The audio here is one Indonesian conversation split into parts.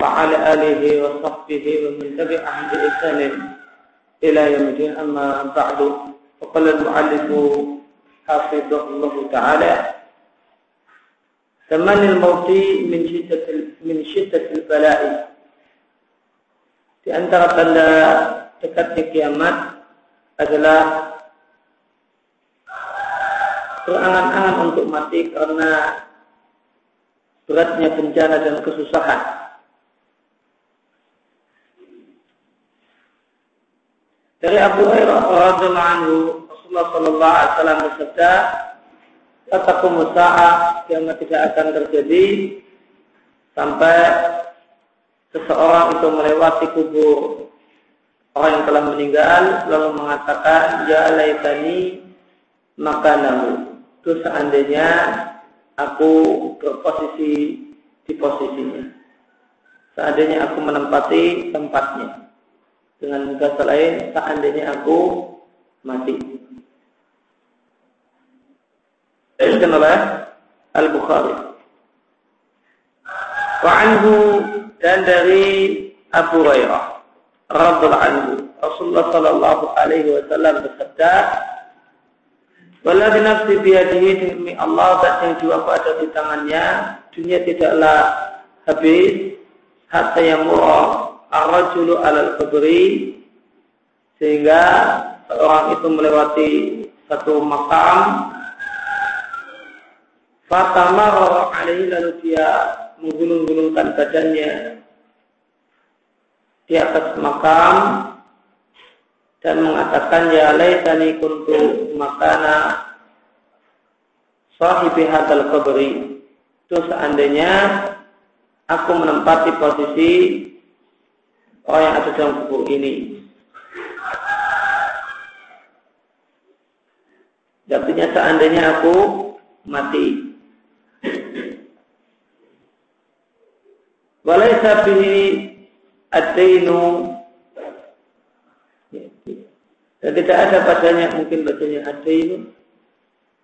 وعلى آله وصحبه ومن تبعهم بإحسان إلى يوم الدين أما بعد فقال المؤلف حفظه الله تعالى تمني الموت من شدة من شدة البلاء di antara tanda dekatnya kiamat adalah berangan-angan untuk mati karena beratnya bencana dan kesusahan. Dari Abu Hurairah radhiyallahu anhu Rasulullah sallallahu alaihi wasallam bersabda, "Katakum sa'ah kiamat tidak akan terjadi sampai seseorang itu melewati kubur orang yang telah meninggal lalu mengatakan ya laitani makanamu itu seandainya aku berposisi di posisinya seandainya aku menempati tempatnya dengan bahasa lain seandainya aku mati Kenapa? Al-Bukhari. Wa anhu dan dari Abu Hurairah radhiyallahu anhu Rasulullah sallallahu alaihi wasallam bersabda Waladhi nafsi biyadihi demi Allah dan yang jiwa ada di tangannya. Dunia tidaklah habis. Hatta yang murah ar-rajulu alal kubri. Sehingga seorang itu melewati satu makam. Fatamar alaihi lalu dia menggulung-gulungkan badannya di atas makam dan mengatakan ya laitani kuntu makana sahibi hadal qabri. Itu seandainya aku menempati posisi orang yang ada dalam kubur ini. Artinya seandainya aku mati. Walaysa bihi ad-dainu dan tidak ada padanya mungkin bacanya ad-dainu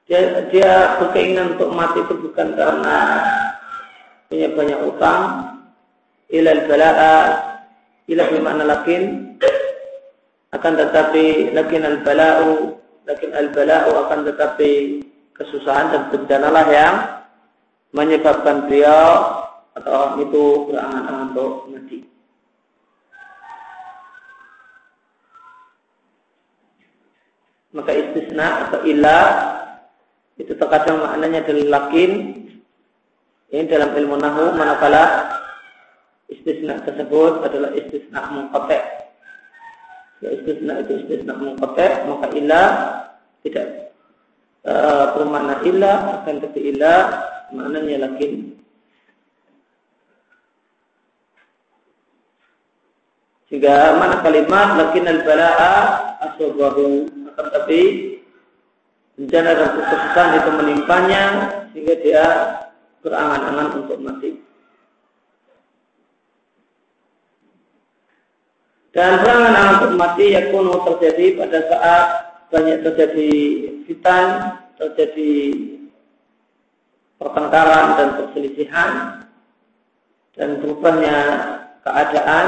dia, dia berkeinginan untuk mati itu bukan karena punya banyak utang. Ilal bala'a ila bimana lakin. Akan tetapi lakin al bala'u lakin al bala'u akan tetapi kesusahan dan bencana lah yang menyebabkan beliau atau itu berangan-angan untuk mati. Maka istisna atau ilah itu terkadang maknanya adalah lakin. Ini dalam ilmu nahu manakala istisna tersebut adalah istisna mengkotek. Ya istisna itu istisna mengkotek maka ilah tidak uh, bermakna ilah akan tapi ilah maknanya lakin. Sehingga mana kalimat lakin al balaa asobahu akan tapi bencana dan kesusahan itu menimpanya sehingga dia berangan-angan untuk mati. Dan berangan-angan untuk mati yakunu terjadi pada saat banyak terjadi fitan, terjadi pertengkaran dan perselisihan dan berubahnya keadaan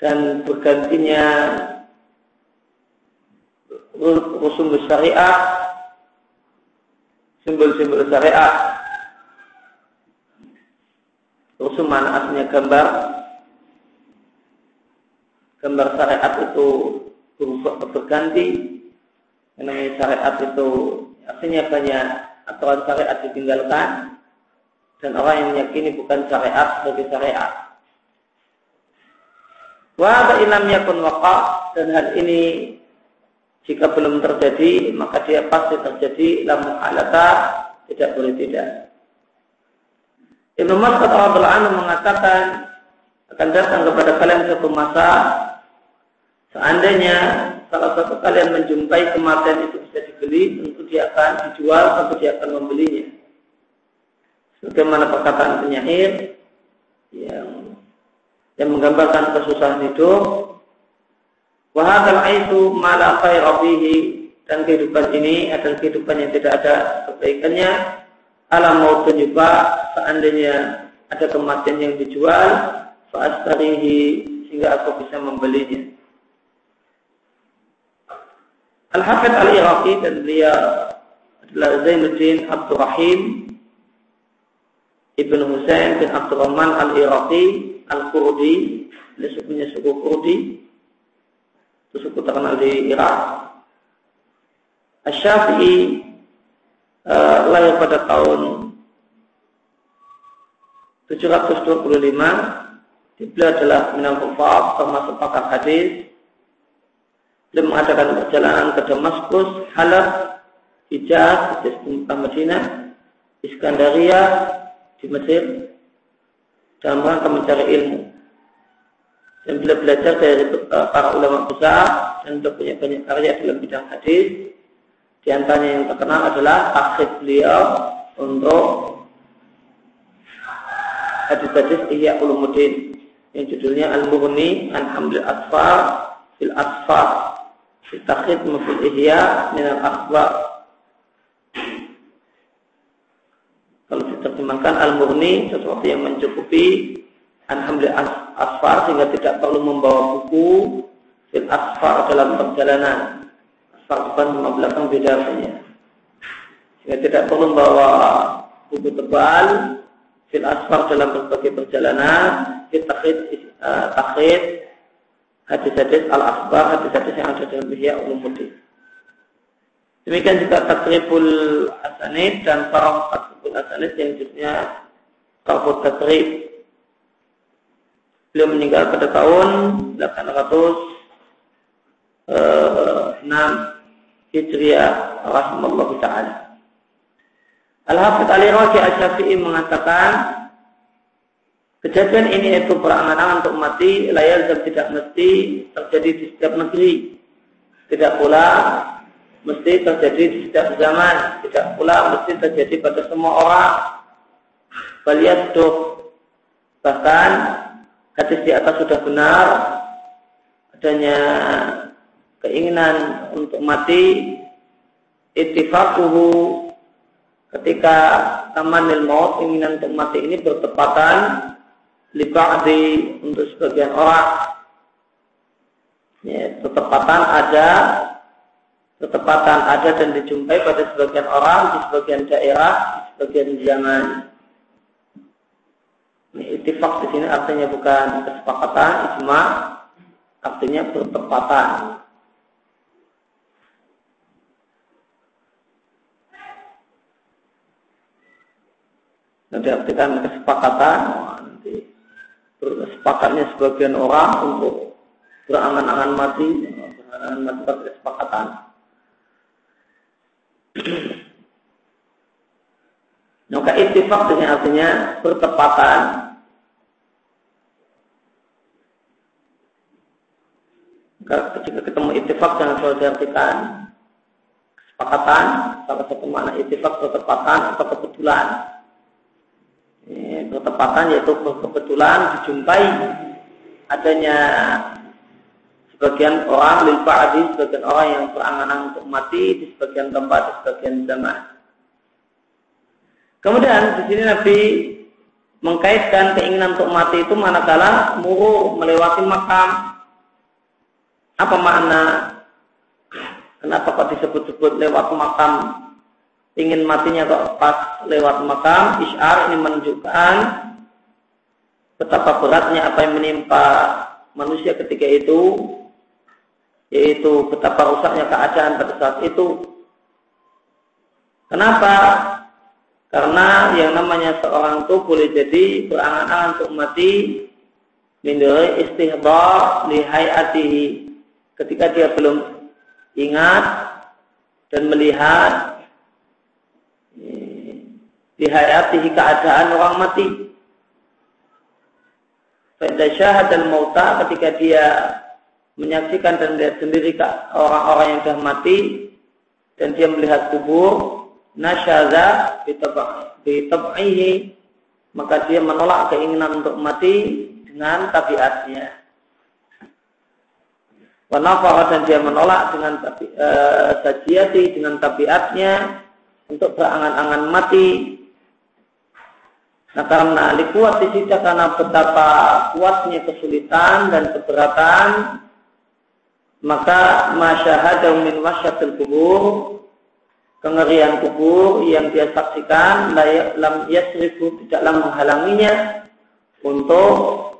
dan bergantinya rusum syariah simbol-simbol syariah. Rusum mana aslinya gambar. Gambar syariat itu berubah berganti. Namanya syariat itu artinya banyak aturan syariat ditinggalkan. Dan orang yang meyakini bukan syariat sebagai syariat. Wa ilam yakun waqa. Dan hal ini jika belum terjadi maka dia pasti terjadi lamu alata tidak boleh tidak. Ibnu Mas'ud radhiyallahu mengatakan akan datang kepada kalian satu masa seandainya salah satu kalian menjumpai kematian itu bisa dibeli tentu dia akan dijual tentu dia akan membelinya. Sebagaimana perkataan penyair yang yang menggambarkan kesusahan hidup. Wahadal aitu mala khairabihi dan kehidupan ini adalah kehidupan yang tidak ada kebaikannya. Alam mautun juga seandainya ada kematian yang dijual, fa'astarihi sehingga aku bisa membelinya. Al-Hafidh Al-Iraqi dan beliau adalah Zainuddin Abdurrahim Ibn Husain bin Abdurrahman Al-Iraqi Al-Kurdi Ini sukunya suku Kurdi Itu suku terkenal di Irak. Asy-Syafi'i uh, lahir pada tahun 725 Beliau adalah minal kufar termasuk pakar hadis. Beliau mengadakan perjalanan ke Damaskus, Halab, Hijaz, di Madinah, Iskandaria, di Mesir, dalam rangka mencari ilmu. Dan beliau belajar dari eh, para ulama besar dan beliau punya banyak karya dalam bidang hadis. Di antaranya yang terkenal adalah akhir beliau untuk hadis-hadis Ihya Ulumuddin yang judulnya Al-Mughni an Asfar fil Asfar Takhid mufil ihya minal akhbar. Kalau diterjemahkan al-murni sesuatu yang mencukupi alhamdulillah asfar sehingga tidak perlu membawa buku fil asfar dalam perjalanan. Asfar depan sama belakang beda. Sehingga tidak perlu membawa buku tebal fil asfar dalam berbagai perjalanan. Fit takhid, uh, hadis-hadis al-asbar, hadis-hadis yang ada dalam Ihya Ulumuddin. Demikian juga takribul asanid dan para takribul asanid yang jenisnya kalbut takrib. Beliau meninggal pada tahun 806 eh, Hijriah rahimahullah ta'ala. Al-Hafidh Ali Raji Al-Syafi'i mengatakan Kejadian ini itu berangan-angan untuk mati, layar dan tidak mesti terjadi di setiap negeri. Tidak pula mesti terjadi di setiap zaman. Tidak pula mesti terjadi pada semua orang. Baliyasduh. Bahkan hadis di atas sudah benar. Adanya keinginan untuk mati. Ittifakuhu ketika tamanil maut keinginan untuk mati ini bertepatan liba'di untuk sebagian orang. Ya, ada, ketepatan ada dan dijumpai pada sebagian orang di sebagian daerah, di sebagian zaman. Ini itifak di sini artinya bukan kesepakatan, ijma, artinya bertepatan. Nanti artikan kesepakatan, sepakatnya sebagian orang untuk berangan-angan mati, berangan mati pada kesepakatan. Maka ittifaq dengan artinya bertepatan. Ketika ketemu ittifaq jangan selalu diartikan kesepakatan, salah satu mana ittifaq bertepatan atau kebetulan bertepatan yaitu kebetulan dijumpai adanya sebagian orang lil fa'adi, sebagian orang yang berangan-angan untuk mati di sebagian tempat, di sebagian zaman. Kemudian di sini Nabi mengkaitkan keinginan untuk mati itu manakala muru melewati makam. Apa makna? Kenapa kok disebut-sebut lewat makam ingin matinya kok pas lewat makam, isyar ini menunjukkan betapa beratnya apa yang menimpa manusia ketika itu, yaitu betapa rusaknya keadaan pada saat itu. Kenapa? Karena yang namanya seorang itu boleh jadi berangan-angan untuk mati mindari istihdar lihayatihi ketika dia belum ingat dan melihat dihayatihi keadaan orang mati. Syahad dan mauta ketika dia menyaksikan dan melihat sendiri orang-orang yang sudah mati dan dia melihat kubur nasyaza bitab'ihi maka dia menolak keinginan untuk mati dengan tabiatnya. Wanafara dan dia menolak dengan uh, dengan tabiatnya untuk berangan-angan mati Nah karena likuat disita karena betapa kuatnya kesulitan dan keberatan maka masyahadu min wasyatil kubur kengerian kubur yang dia saksikan lam yasrifu tidaklah menghalanginya untuk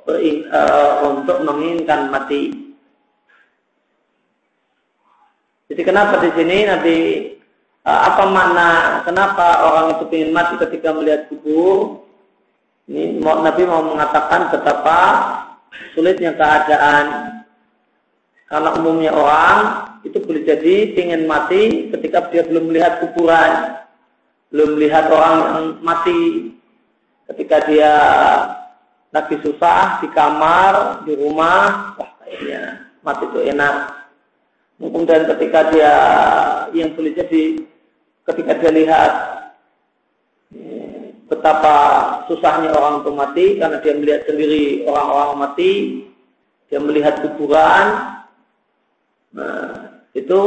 uh, untuk menginginkan mati. Jadi kenapa di sini Nabi uh, apa makna kenapa orang itu ingin mati ketika melihat kubur? Ini Nabi mau mengatakan betapa sulitnya keadaan. Karena umumnya orang itu boleh jadi ingin mati ketika dia belum melihat kuburan, belum melihat orang yang mati. Ketika dia lagi susah di kamar, di rumah, wah kayaknya mati itu enak. Kemudian ketika dia yang boleh jadi ketika dia lihat betapa susahnya orang itu mati karena dia melihat sendiri orang-orang mati, dia melihat kuburan, nah, itu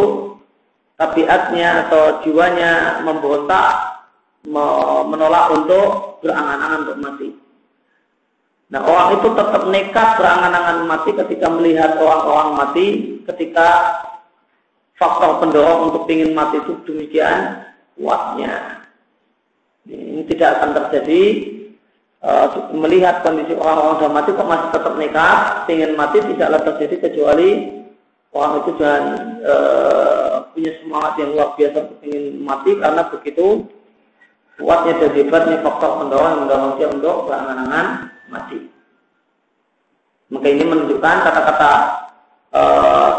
tabiatnya atau jiwanya memberontak, menolak untuk berangan-angan untuk mati. Nah orang itu tetap nekat berangan-angan mati ketika melihat orang-orang mati, ketika faktor pendorong untuk ingin mati itu demikian kuatnya. Ini tidak akan terjadi uh, melihat kondisi orang-orang sudah mati kok masih tetap nekat, ingin mati tidaklah terjadi kecuali orang itu jangan uh, punya semangat yang luar biasa untuk ingin mati karena begitu kuatnya dan hebatnya faktor pendorong yang mendorong dia untuk berangan-angan mati. Maka ini menunjukkan kata-kata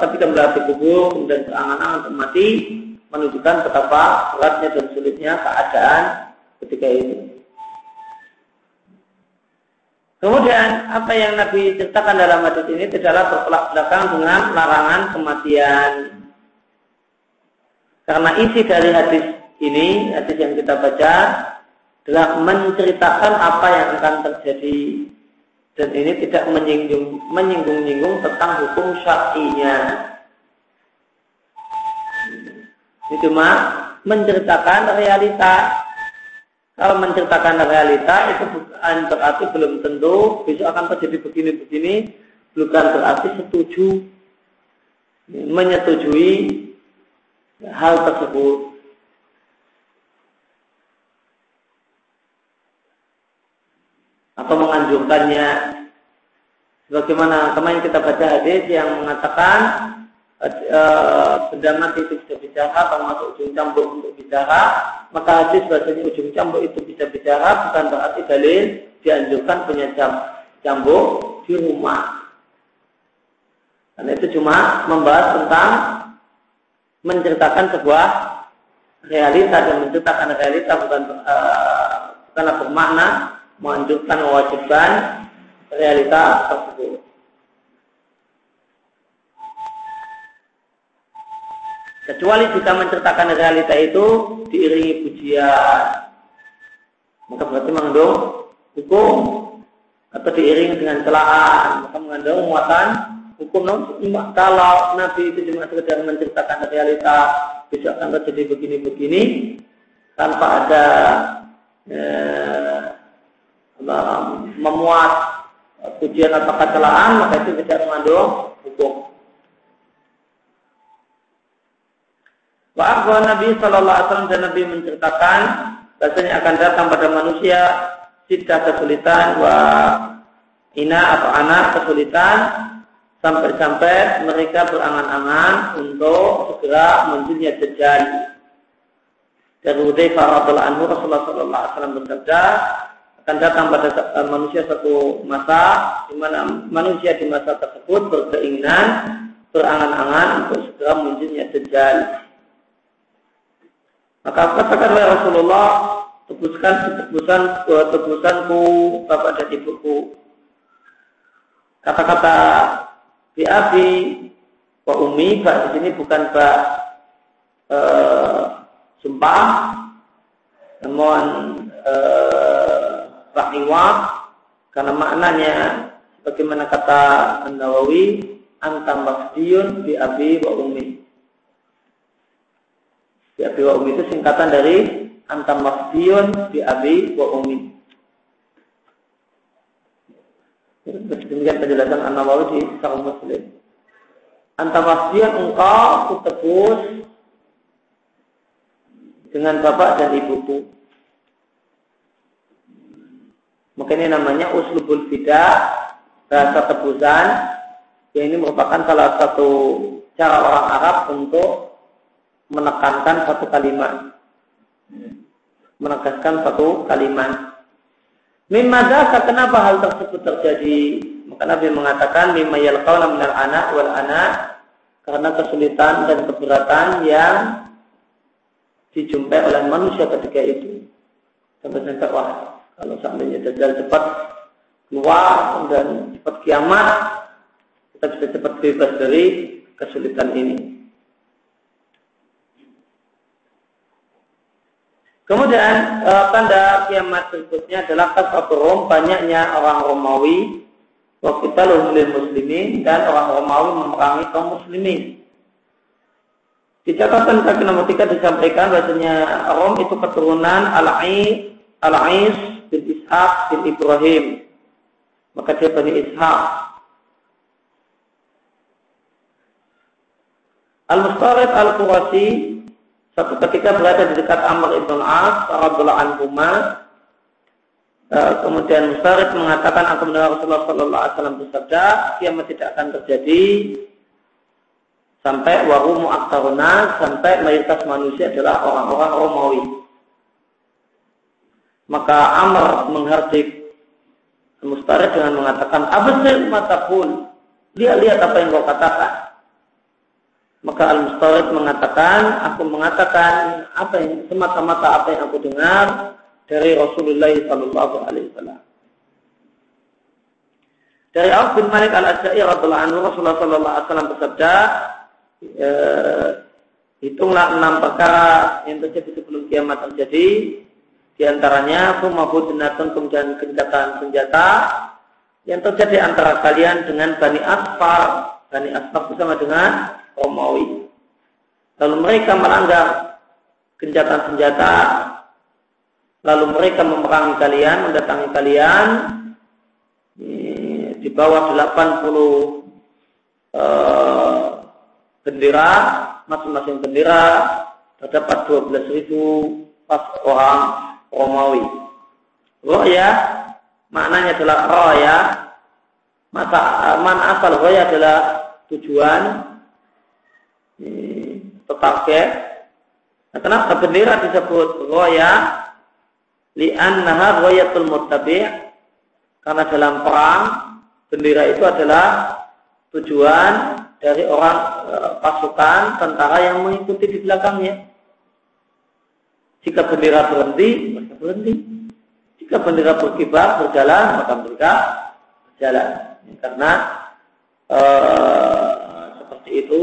ketika berarti kubur kemudian berangan-angan untuk mati menunjukkan betapa beratnya dan sulitnya keadaan ketika itu. Kemudian apa yang Nabi ceritakan dalam hadis ini adalah bertolak belakang dengan larangan kematian. Karena isi dari hadis ini, hadis yang kita baca adalah menceritakan apa yang akan terjadi dan ini tidak menyinggung menyinggung-nyinggung tentang hukum syar'inya. Ini cuma menceritakan realita kalau menceritakan realita itu bukan berarti belum tentu besok akan terjadi begini-begini, bukan berarti setuju menyetujui hal tersebut. Atau menganjurkannya. Bagaimana kemarin kita baca hadis yang mengatakan uh, benda mati itu bisa bicara, termasuk ujung cambuk untuk bicara, maka hadis bahasanya ujung cambuk itu bisa bicara bukan berarti dalil dianjurkan punya cambuk di rumah. Karena itu cuma membahas tentang menceritakan sebuah realita dan menceritakan realita bukan uh, bukanlah bermakna menganjurkan mewajibkan realita tersebut. Kecuali jika menceritakan realita itu diiringi pujian. Maka berarti mengandung hukum atau diiringi dengan celaan. Maka mengandung muatan hukum. Kalau Nabi itu cuma sekedar menceritakan realita bisa akan terjadi begini-begini tanpa ada eh, memuat pujian atau kecelaan maka itu tidak mengandung hukum. Wa Nabi Sallallahu Alaihi Wasallam dan Nabi menceritakan bahasanya akan datang pada manusia sidah kesulitan wa ina atau anak kesulitan sampai-sampai mereka berangan-angan untuk segera munculnya Dajjal. Dari Hudzaifah anhu Rasulullah sallallahu alaihi wasallam bersabda akan datang pada manusia satu masa di mana manusia di masa tersebut berkeinginan berangan-angan untuk segera munculnya Dajjal. Maka katakanlah Rasulullah, tebuskan tebusan tebusanku bapak dan ibuku. Kata-kata di abi wa umi bak di sini bukan bak e, sumpah, namun bak karena maknanya bagaimana kata An-Nawawi antam masdiyun bi abi wa umi Bi abi wa umi itu singkatan dari antam mafdiyun bi abi wa umi. Demikian penjelasan An-Nawawi di Sahih Muslim. Antamasian engkau kutebus dengan bapak dan ibuku. Maka ini namanya uslubul bidah, bahasa tebusan. Yang ini merupakan salah satu cara orang Arab untuk menekankan satu kalimat. Menegaskan satu kalimat. Mimma kenapa hal tersebut terjadi? Maka Nabi mengatakan mimma yalqawna minal anak wal anak karena kesulitan dan keberatan yang dijumpai oleh manusia ketika itu. Sampai-sampai wah, kalau seandainya Dajjal cepat keluar dan cepat kiamat, kita bisa cepat bebas dari kesulitan ini. Kemudian e, tanda kiamat berikutnya adalah kasaturum banyaknya orang Romawi waktu itu muslimin dan orang Romawi memerangi kaum muslimin. Di catatan kaki nomor tiga disampaikan bahasanya Rom itu keturunan Al-Ais Al-Ais bin Ishaq bin Ibrahim. Maka dia Bani Ishaq. Al-Mustarid Al-Qurasi satu ketika berada di dekat Amr ibn As, radhiallahu anhu Uh, kemudian Mustarid mengatakan aku mendengar Rasulullah Sallallahu Alaihi Wasallam bersabda, kiamat tidak akan terjadi sampai warumu aktaruna sampai mayoritas manusia adalah orang-orang Romawi. Maka Amr menghardik Mustarid dengan mengatakan, Abasir pun, lihat-lihat apa yang kau katakan. Maka Al-Mustarid mengatakan, aku mengatakan apa yang semata-mata apa yang aku dengar dari Rasulullah Sallallahu Alaihi Wasallam. Dari Auf bin Malik al Asyair radhiallahu anhu Rasulullah Sallallahu Alaihi Wasallam bersabda, e, hitunglah enam perkara yang terjadi sebelum kiamat terjadi. Di antaranya sumabudinatun kemudian kencatan senjata yang terjadi antara kalian dengan Bani Asfar. Bani Asfar bersama dengan Romawi. Lalu mereka melanggar gencatan senjata, lalu mereka memerangi kalian, mendatangi kalian di bawah 80 eh, bendera, masing-masing bendera terdapat 12 ribu pas orang Romawi. Roya maknanya adalah roya, mata man asal roya adalah tujuan ya. Nah, kenapa bendera disebut roya? Li'annaha royatul muttabi' karena dalam perang bendera itu adalah tujuan dari orang e, pasukan tentara yang mengikuti di belakangnya. Jika bendera berhenti, berhenti. Jika bendera berkibar, berjalan, maka mereka berjalan. Karena e, seperti itu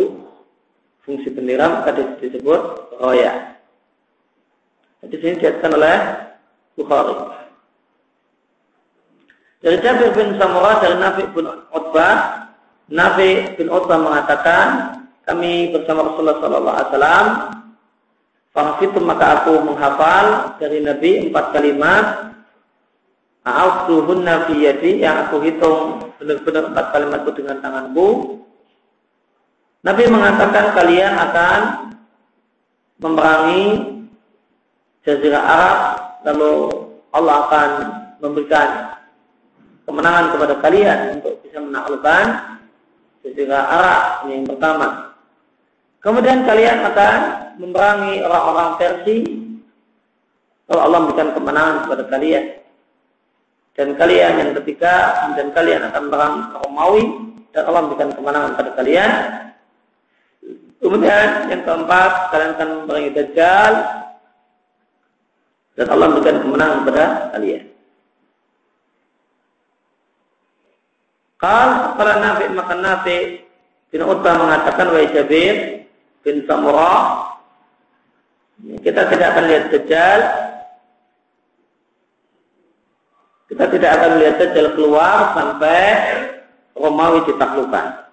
fungsi bendera maka disebut roya. Di sini diatkan oleh Bukhari. Dari Jabir bin Samurah dari Nabi bin Utbah, Nabi bin Utbah mengatakan, kami bersama Rasulullah Sallallahu Alaihi Wasallam, Fahfitu maka aku menghafal dari Nabi empat kalimat A'afduhunna fi yadi yang aku hitung benar-benar empat kalimat itu dengan tanganku Nabi mengatakan kalian akan memerangi Jazirah Arab lalu Allah akan memberikan kemenangan kepada kalian untuk bisa menaklukkan Jazirah Arab yang pertama. Kemudian kalian akan memerangi orang-orang Persia kalau Allah memberikan kemenangan kepada kalian. Dan kalian yang ketiga, dan kalian akan memerangi Romawi dan Allah memberikan kemenangan kepada kalian. Kemudian yang keempat, kalian akan memerangi Dajjal dan Allah memberikan kemenangan kepada kalian. Kal para nabi maka nabi bin Utbah mengatakan wa Jabir bin Samurah kita tidak akan lihat Dajjal kita tidak akan lihat Dajjal keluar sampai Romawi ditaklukkan.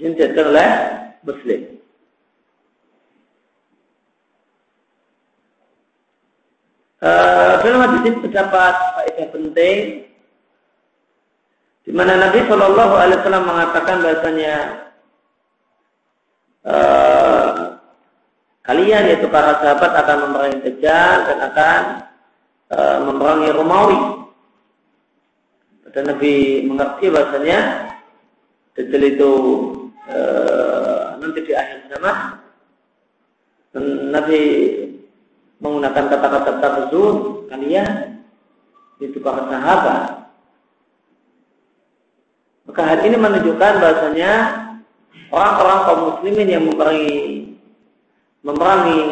disebutkan oleh Muslim. Uh, dalam hadis ini terdapat faedah penting di mana Nabi Shallallahu Alaihi Wasallam mengatakan bahasanya uh, kalian yaitu para sahabat akan memerangi Dajjal dan akan uh, memerangi Romawi. Dan Nabi mengerti bahasanya Dajjal itu uh, nanti di akhir zaman Nabi menggunakan kata-kata tabzun kalian itu para sahabat. Maka hal ini menunjukkan bahasanya orang-orang kaum muslimin yang memerangi memerangi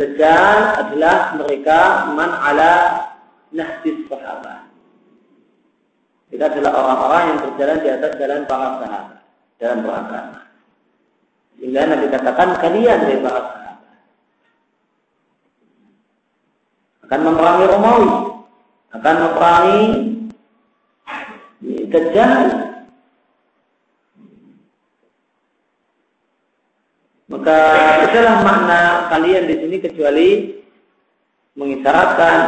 Dajjal adalah mereka man ala nahdis sahabat. Kita adalah orang-orang yang berjalan di atas jalan para sahabat dalam beragama. Sehingga Nabi katakan kalian dari para sahabat. akan memerangi Romawi, akan memerangi Dajjal. Maka itulah makna kalian di sini kecuali mengisyaratkan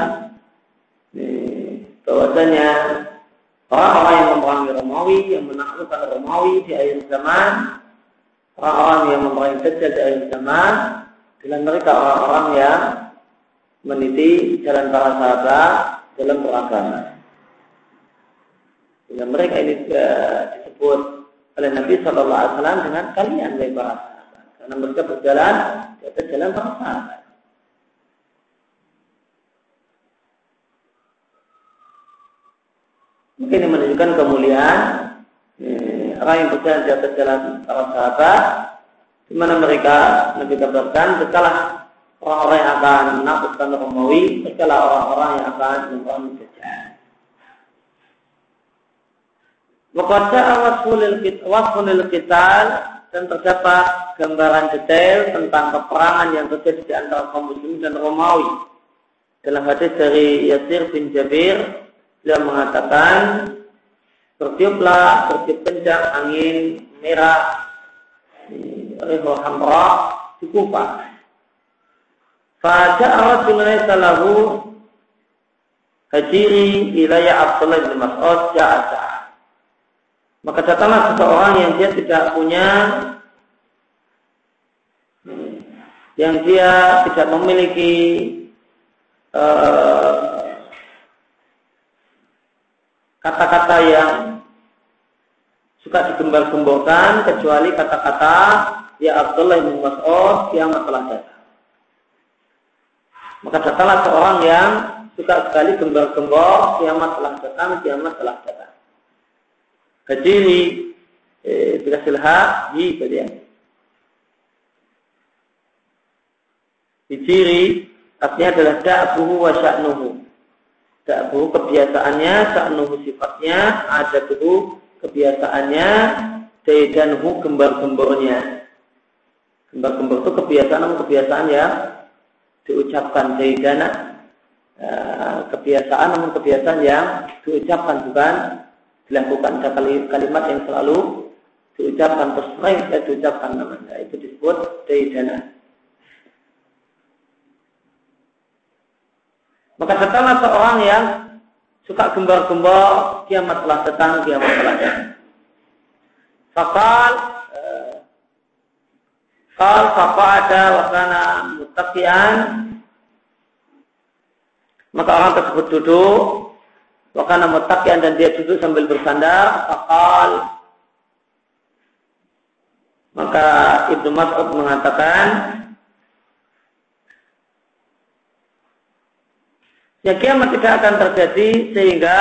bahwasanya orang-orang yang memerangi Romawi, yang menaklukkan Romawi di akhir zaman, orang-orang yang memerangi Dajjal di akhir zaman, dengan mereka orang-orang yang meniti jalan para sahabat dalam beragama. Sehingga mereka ini uh, disebut oleh Nabi Shallallahu Alaihi Wasallam dengan kalian dari para karena mereka berjalan di atas jalan para. Mungkin ini menunjukkan kemuliaan eh, orang yang berjalan di atas jalan para di mana mereka Nabi kabarkan setelah orang-orang yang akan menakutkan Romawi, mereka orang-orang yang akan membangun Dajjal. Wakasa wasfulil kital dan terdapat gambaran detail tentang peperangan yang terjadi di antara kaum muslimin dan Romawi. Dalam hadis dari Yasir bin Jabir, beliau mengatakan, bertiuplah, bertiup kencang angin merah, rihu hamra di Kufah. Fajar Rasul lahu hajiri ilayah Abdullah bin Mas'ud ja'asa. Maka datanglah seseorang yang dia tidak punya yang dia tidak memiliki eh, kata-kata uh, yang suka digembar-gemborkan kecuali kata-kata ya Abdullah bin Mas'ud yang telah datang. Maka datanglah seorang yang suka sekali gembor-gembor, kiamat telah datang, kiamat telah datang. Hajiri, eh, dikasih ha, hi, tadi ya. Hijiri, artinya adalah da'buhu wa sya'nuhu. Da'buhu kebiasaannya, sya'nuhu sifatnya, ada tuh kebiasaannya, daidanhu gembar-gembornya. Gembar-gembor itu kebiasaan namun kebiasaan ya diucapkan zaidana eh, kebiasaan namun kebiasaan yang diucapkan bukan dilakukan kalimat yang selalu diucapkan terus sering saya diucapkan namanya. Itu disebut zaidana maka setelah seorang yang suka gembar-gembor kiamat telah datang kiamat telah datang. Fakal Kal ada wakana mutakian maka orang tersebut duduk wakana mutakian dan dia duduk sambil bersandar fakal maka Ibnu Mas'ud mengatakan Ya kiamat tidak akan terjadi sehingga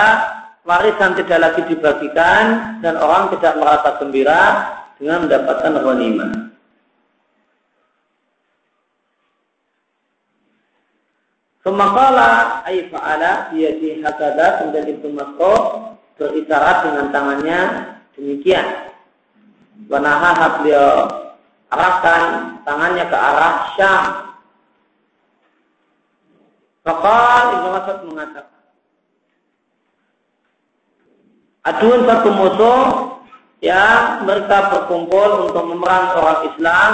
warisan tidak lagi dibagikan dan orang tidak merasa gembira dengan mendapatkan ghanimah. Semakala ay fa'ala biyadi hakada kemudian Ibnu Mas'ud berisyarat dengan tangannya demikian. Wanaha beliau arahkan tangannya ke arah Syam. Maka Ibnu Mas'ud mengatakan Aduan satu musuh yang mereka berkumpul untuk memerangi orang Islam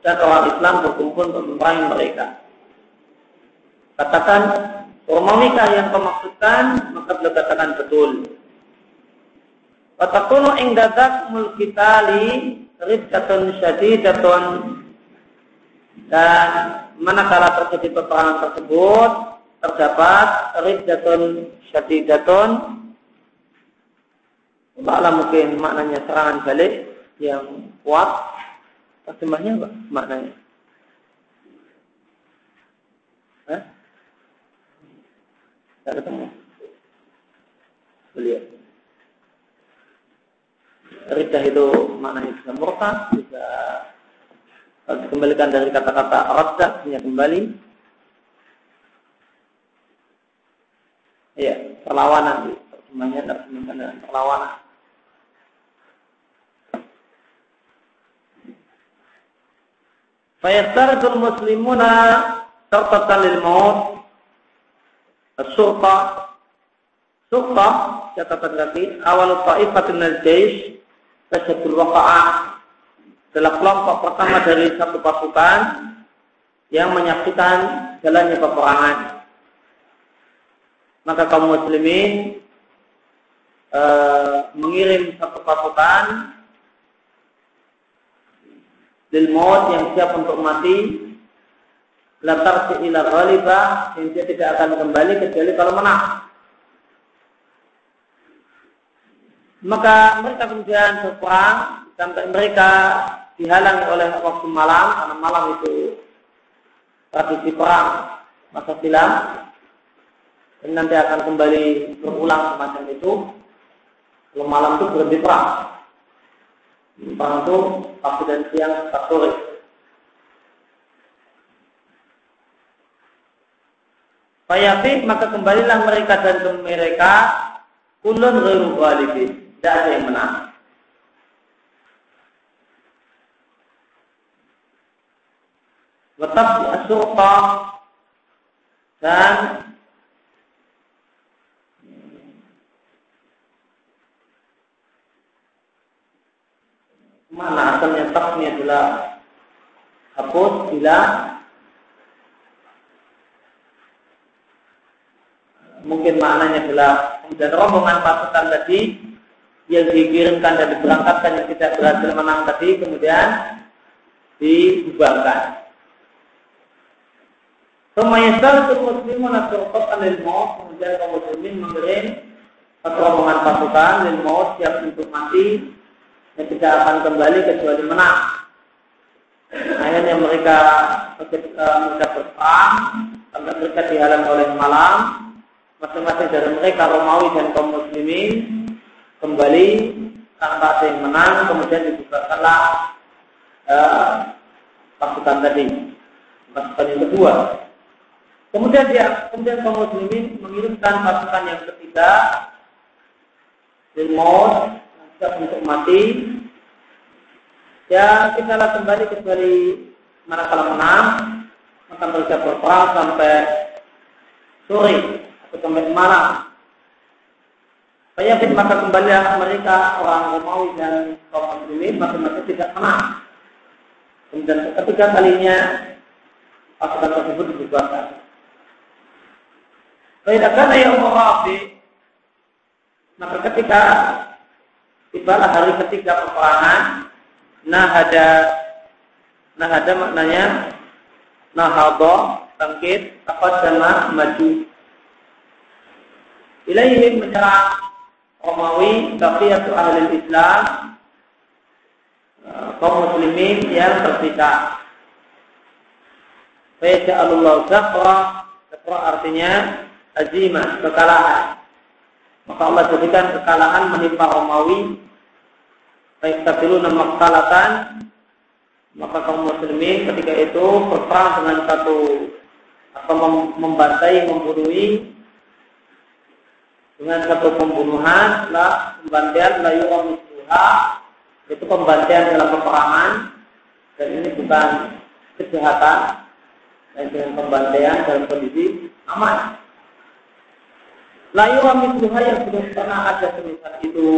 dan orang Islam berkumpul untuk memerangi mereka. Katakan Romawikah yang kau maksudkan, maka beliau katakan betul. Watakunu ingdadak mulkitali riddatun syadidatun. Dan manakala terjadi peperangan tersebut terdapat riddatun syadidatun. Allah mungkin maknanya serangan balik yang kuat. Terjemahnya apa maknanya Tidak ketemu Lihat Ridah itu maknanya bisa murtad, bisa kalau dikembalikan dari kata-kata radda punya kembali. Iya, perlawanan. Terjemahnya terjemahkan dengan perlawanan. Fayastaridul muslimuna tartatan lil maut Surta Surta catatan kaki awal ta'ifatin al-jaish Tajatul Waqa'ah adalah kelompok pertama dari satu pasukan yang menyaksikan jalannya peperangan. Maka kaum muslimin e, mengirim satu pasukan lil yang siap untuk mati latar ila ghalibah yang dia tidak akan kembali kecuali kalau menang. Maka mereka kemudian berperang sampai mereka dihalangi oleh waktu malam karena malam itu tradisi perang masa silam. Dan nanti akan kembali berulang semacam itu. Kalau malam itu berhenti perang. Perang itu pagi dan siang sore Fayafi maka kembalilah mereka dan mereka. Kulun ghairu ghalibin. Tidak ada yang menang. Di asurta dan mana asalnya taknya adalah hapus bila mungkin maknanya adalah dan rombongan pasukan tadi yang dikirimkan dan diberangkatkan yang tidak berhasil menang tadi kemudian dibubarkan. Kemayasal itu muslimun asurqat anil maut kemudian kaum muslimin mengirim rombongan pasukan lil maut siap untuk mati yang tidak akan kembali kecuali menang. Akhirnya mereka mereka berperang sampai mereka dihalang oleh malam masing-masing dari mereka Romawi dan kaum muslimin kembali tanpa ada yang menang kemudian dibubarkanlah uh, pasukan tadi pasukan yang kedua. Kemudian dia kemudian kaum muslimin mengirimkan pasukan yang ketiga maut siap untuk mati. Ya kita kembali kecuali manakala menang maka mereka berperang sampai sore sampai malam Fayafid maka kembali mereka orang Romawi dan kaum muslimin masing-masing tidak menang. Kemudian ketiga kalinya pasukan tersebut dibubarkan. Tidak karena yang Rabi maka ketika tibalah hari ketiga peperangan, nah ada nah ada maknanya nahado bangkit apa sama maju ilaihim menyerang Romawi baqiyatu ahli Islam eh, kaum muslimin yang tersisa. Allah zafra Zafra artinya azimah, kekalahan. Maka Allah jadikan kekalahan menimpa Romawi. Baik nama maksalatan maka kaum muslimin ketika itu berperang dengan satu atau membantai, membunuhi dengan satu pembunuhan lah pembantian layu omisuha itu pembantian dalam peperangan. Dan ini bukan kejahatan dan dengan pembantian dalam kondisi aman. Layu omisuha yang sudah pernah ada semisal itu.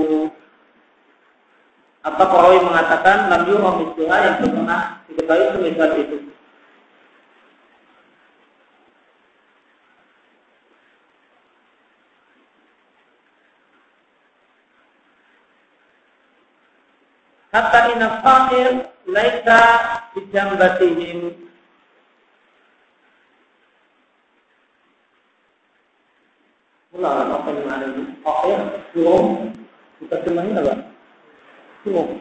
Atau perawi mengatakan layu omisuha yang pernah diketahui semisal itu hatta inna faqir laisa bijambatihim Mula apa yang ada ini? Fakir, burung, kita cemahnya apa? Burung.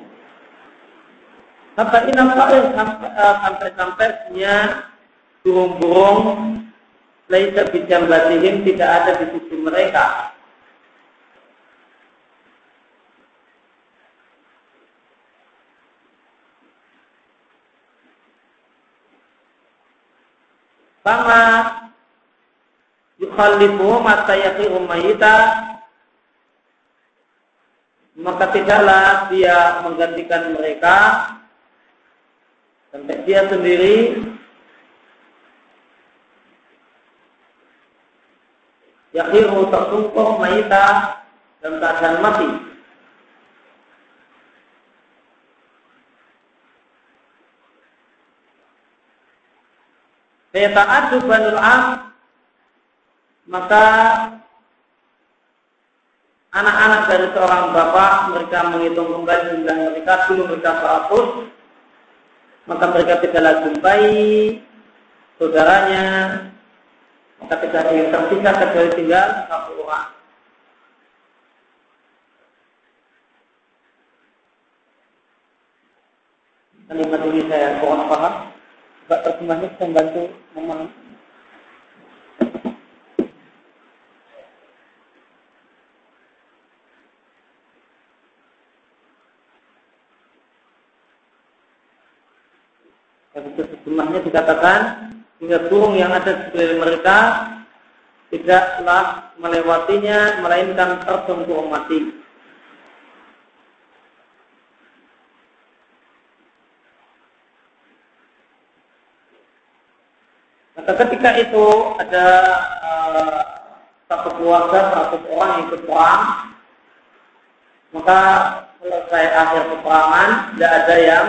Sampai inna faqir sampai-sampainya burung-burung laisa bijambatihim tidak ada di sisi mereka Fama yukhallifu mata yakhiru mayita maka tidaklah dia menggantikan mereka sampai dia sendiri yakhiru tersungkuh mayita dan keadaan mati. Fayata'addu banul am maka anak-anak dari seorang bapak mereka menghitung kembali jumlah mereka dulu mereka 100 maka mereka tidaklah jumpai saudaranya maka tidak ada yang tersisa kecuali tinggal satu orang. Kalimat ini saya kurang paham Pak terjemahnya bisa membantu memahami. Terjemahnya dikatakan hingga burung yang ada di sekeliling mereka tidaklah melewatinya melainkan tersentuh mati. Ketika itu ada uh, satu keluarga, satu orang yang ikut perang, maka selesai akhir peperangan, tidak ada yang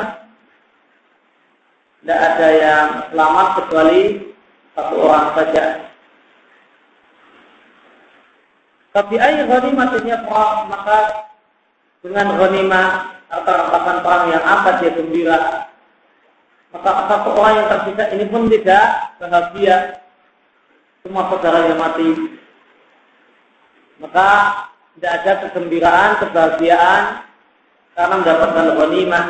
tidak ada yang selamat kecuali satu orang saja. Tapi air ghanimah perang, maka dengan ghanimah atau rampasan perang yang apa dia gembira maka satu orang yang tersisa ini pun tidak bahagia. Semua saudaranya mati. Maka tidak ada kegembiraan, kebahagiaan karena mendapatkan ghanimah.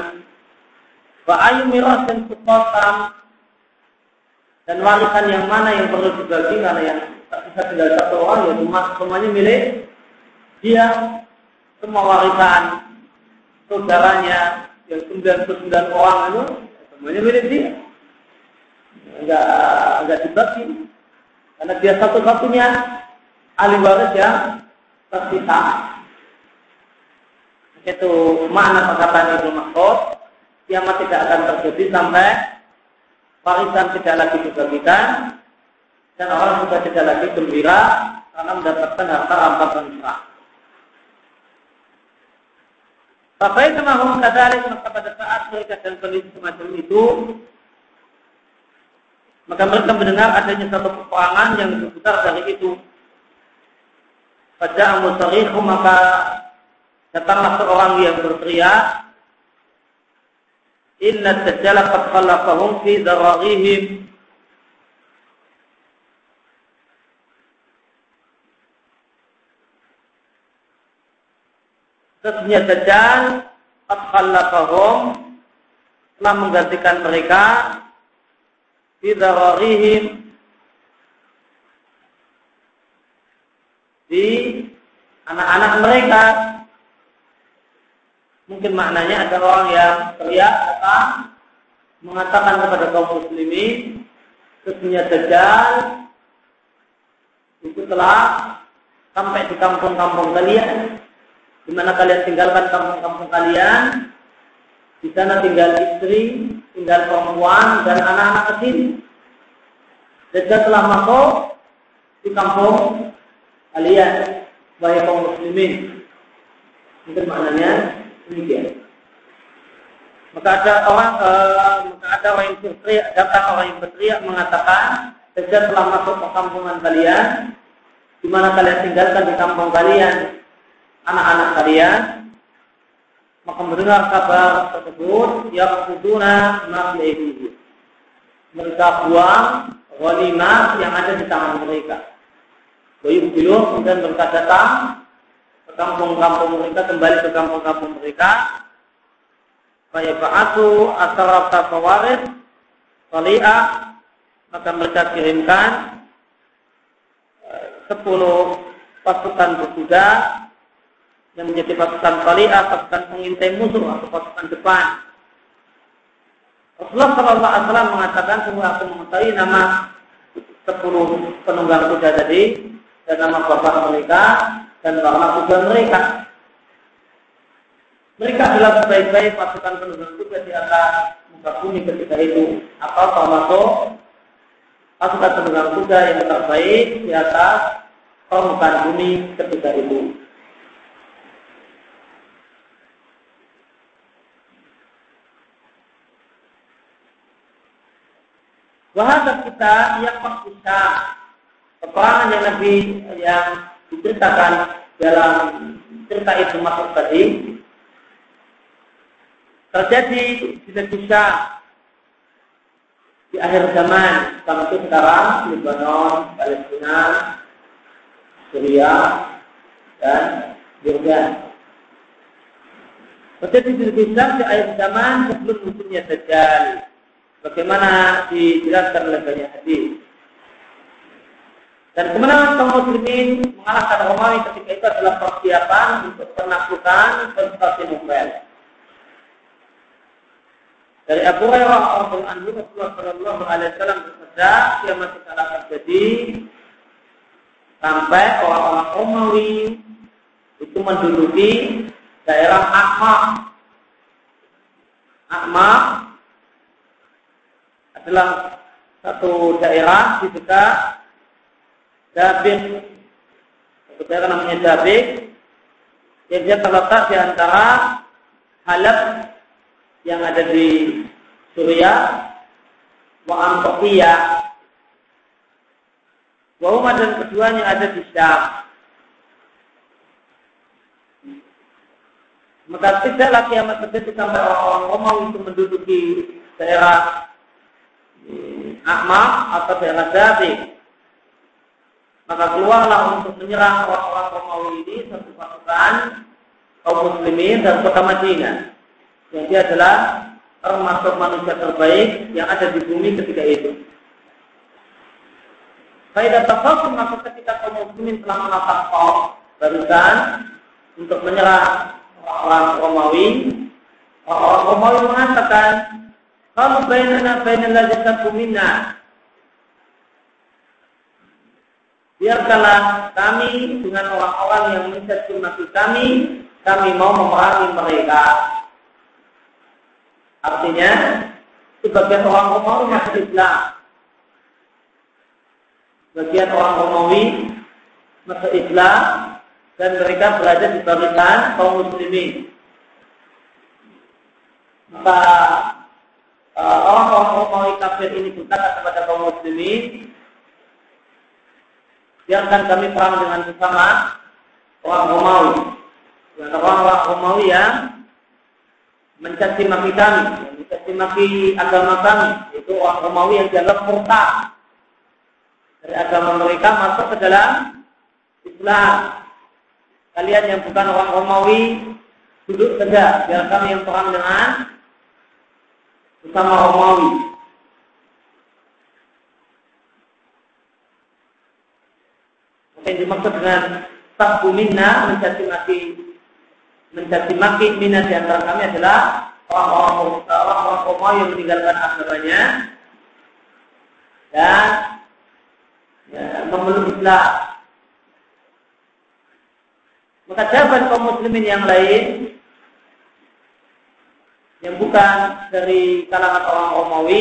Wa ayu mirasin tuqatam dan warisan yang mana yang perlu dibagi karena yang tersisa tinggal satu orang ya cuma semuanya milik dia semua warisan saudaranya yang 99 orang itu Semuanya milik dia. Enggak enggak dibagi. Karena dia satu-satunya ahli waris yang tersisa. Itu makna perkataan Ibnu Mas'ud. Kiamat tidak akan terjadi sampai warisan tidak lagi dibagikan dan orang juga tidak lagi gembira karena mendapatkan harta rampasan perang. Bapak itu mahu kadalik maka pada saat mereka dan kondisi semacam itu maka mereka mendengar adanya satu peperangan yang lebih besar dari itu. Pada amusarihu maka datanglah seorang yang berteriak Inna dajjala qad khalaqahum fi dararihim Sesungguhnya Dajjal Fathallafahum telah menggantikan mereka. Bidararihim di anak-anak mereka. Mungkin maknanya ada orang yang teriak datang mengatakan kepada kaum muslimin sesungguhnya Dajjal itu telah sampai di kampung-kampung kalian di mana kalian tinggalkan kampung-kampung kalian, di sana tinggal istri, tinggal perempuan dan anak-anak kecil. Sejak telah masuk di kampung kalian, wahai kaum muslimin. Itu maknanya demikian. Maka ada orang, e, maka ada orang yang berteriak, datang orang yang berteriak mengatakan, sejak telah masuk ke kampungan kalian, di mana kalian tinggalkan di kampung kalian, anak-anak kalian, maka mendengar kabar tersebut yang kuduna mafi'ihi. Mereka buang walimah yang ada di tangan mereka. Bayu bilu kemudian mereka datang ke kampung-kampung mereka, kembali ke kampung-kampung mereka. Faya ba'atu asarata fawarid Wali'ah maka mereka kirimkan eh, sepuluh pasukan berkuda yang menjadi pasukan Wali'ah, pasukan pengintai musuh atau pasukan depan. Rasulullah Shallallahu Alaihi Wasallam mengatakan semua aku mengetahui nama sepuluh penunggang kuda tadi dan nama bapak mereka dan nama kuda mereka. Mereka adalah sebaik-baik pasukan penunggang kuda di atas muka bumi ketika itu atau termasuk pasukan penunggang kuda yang terbaik di atas permukaan bumi ketika itu. Bahasa kita yang maksudnya peperangan yang Nabi yang diceritakan dalam cerita itu masuk tadi terjadi di negeri di akhir zaman seperti sekarang Lebanon, Palestina, Syria, dan Jordan. Terjadi di negeri di akhir zaman sebelum munculnya Dajjal. Bagaimana dijelaskan oleh banyak hadis. Dan kemenangan kaum muslimin mengalahkan Romawi ketika itu adalah persiapan untuk penaklukan Konstantinopel. Dari Abu Hurairah radhiyallahu anhu Rasulullah sallallahu alaihi wasallam bersabda, kiamat akan terjadi sampai orang-orang Romawi itu menduduki daerah Akma. Akma adalah satu daerah di dekat Dabik. Satu daerah namanya Dabik. Yang dia terletak di antara Halab yang ada di Suriah, wa Antioquia, wa dan keduanya ada di Syam. Maka tidaklah kiamat terjadi sampai orang-orang Romawi itu menduduki daerah Akma atau daerah Zabi. Maka keluarlah untuk menyerang orang-orang Romawi ini satu pasukan kaum muslimin dan kota Madinah yang dia adalah termasuk manusia terbaik yang ada di bumi ketika itu. Faidah tasawuf maka ketika kaum muslimin telah menatap kau barisan untuk menyerang orang Romawi, orang Romawi mengatakan, kalau bainana bainal ladzina minna Biarkanlah kami dengan orang-orang yang mencaci maki kami, kami mau memerangi mereka. Artinya, sebagian orang Romawi masuk Islam. Sebagian orang Romawi masuk Islam dan mereka berada di barisan kaum muslimin. Maka orang-orang Romawi kafir ini berkata kepada kaum muslimin, biarkan kami perang dengan sesama orang Romawi. Dan orang-orang Romawi yang mencaci maki kami, mencaci maki agama kami, itu orang Romawi yang dianggap murtad dari agama mereka masuk ke dalam Islam. Kalian yang bukan orang Romawi duduk saja, biar kami yang perang dengan bersama Romawi. Mungkin dimaksud dengan tak minna mencaci maki mencaci maki minat di antara kami adalah orang-orang orang-orang Romawi yang meninggalkan agamanya dan ya, memeluk Islam. Maka jawaban kaum muslimin yang lain yang bukan dari kalangan orang Romawi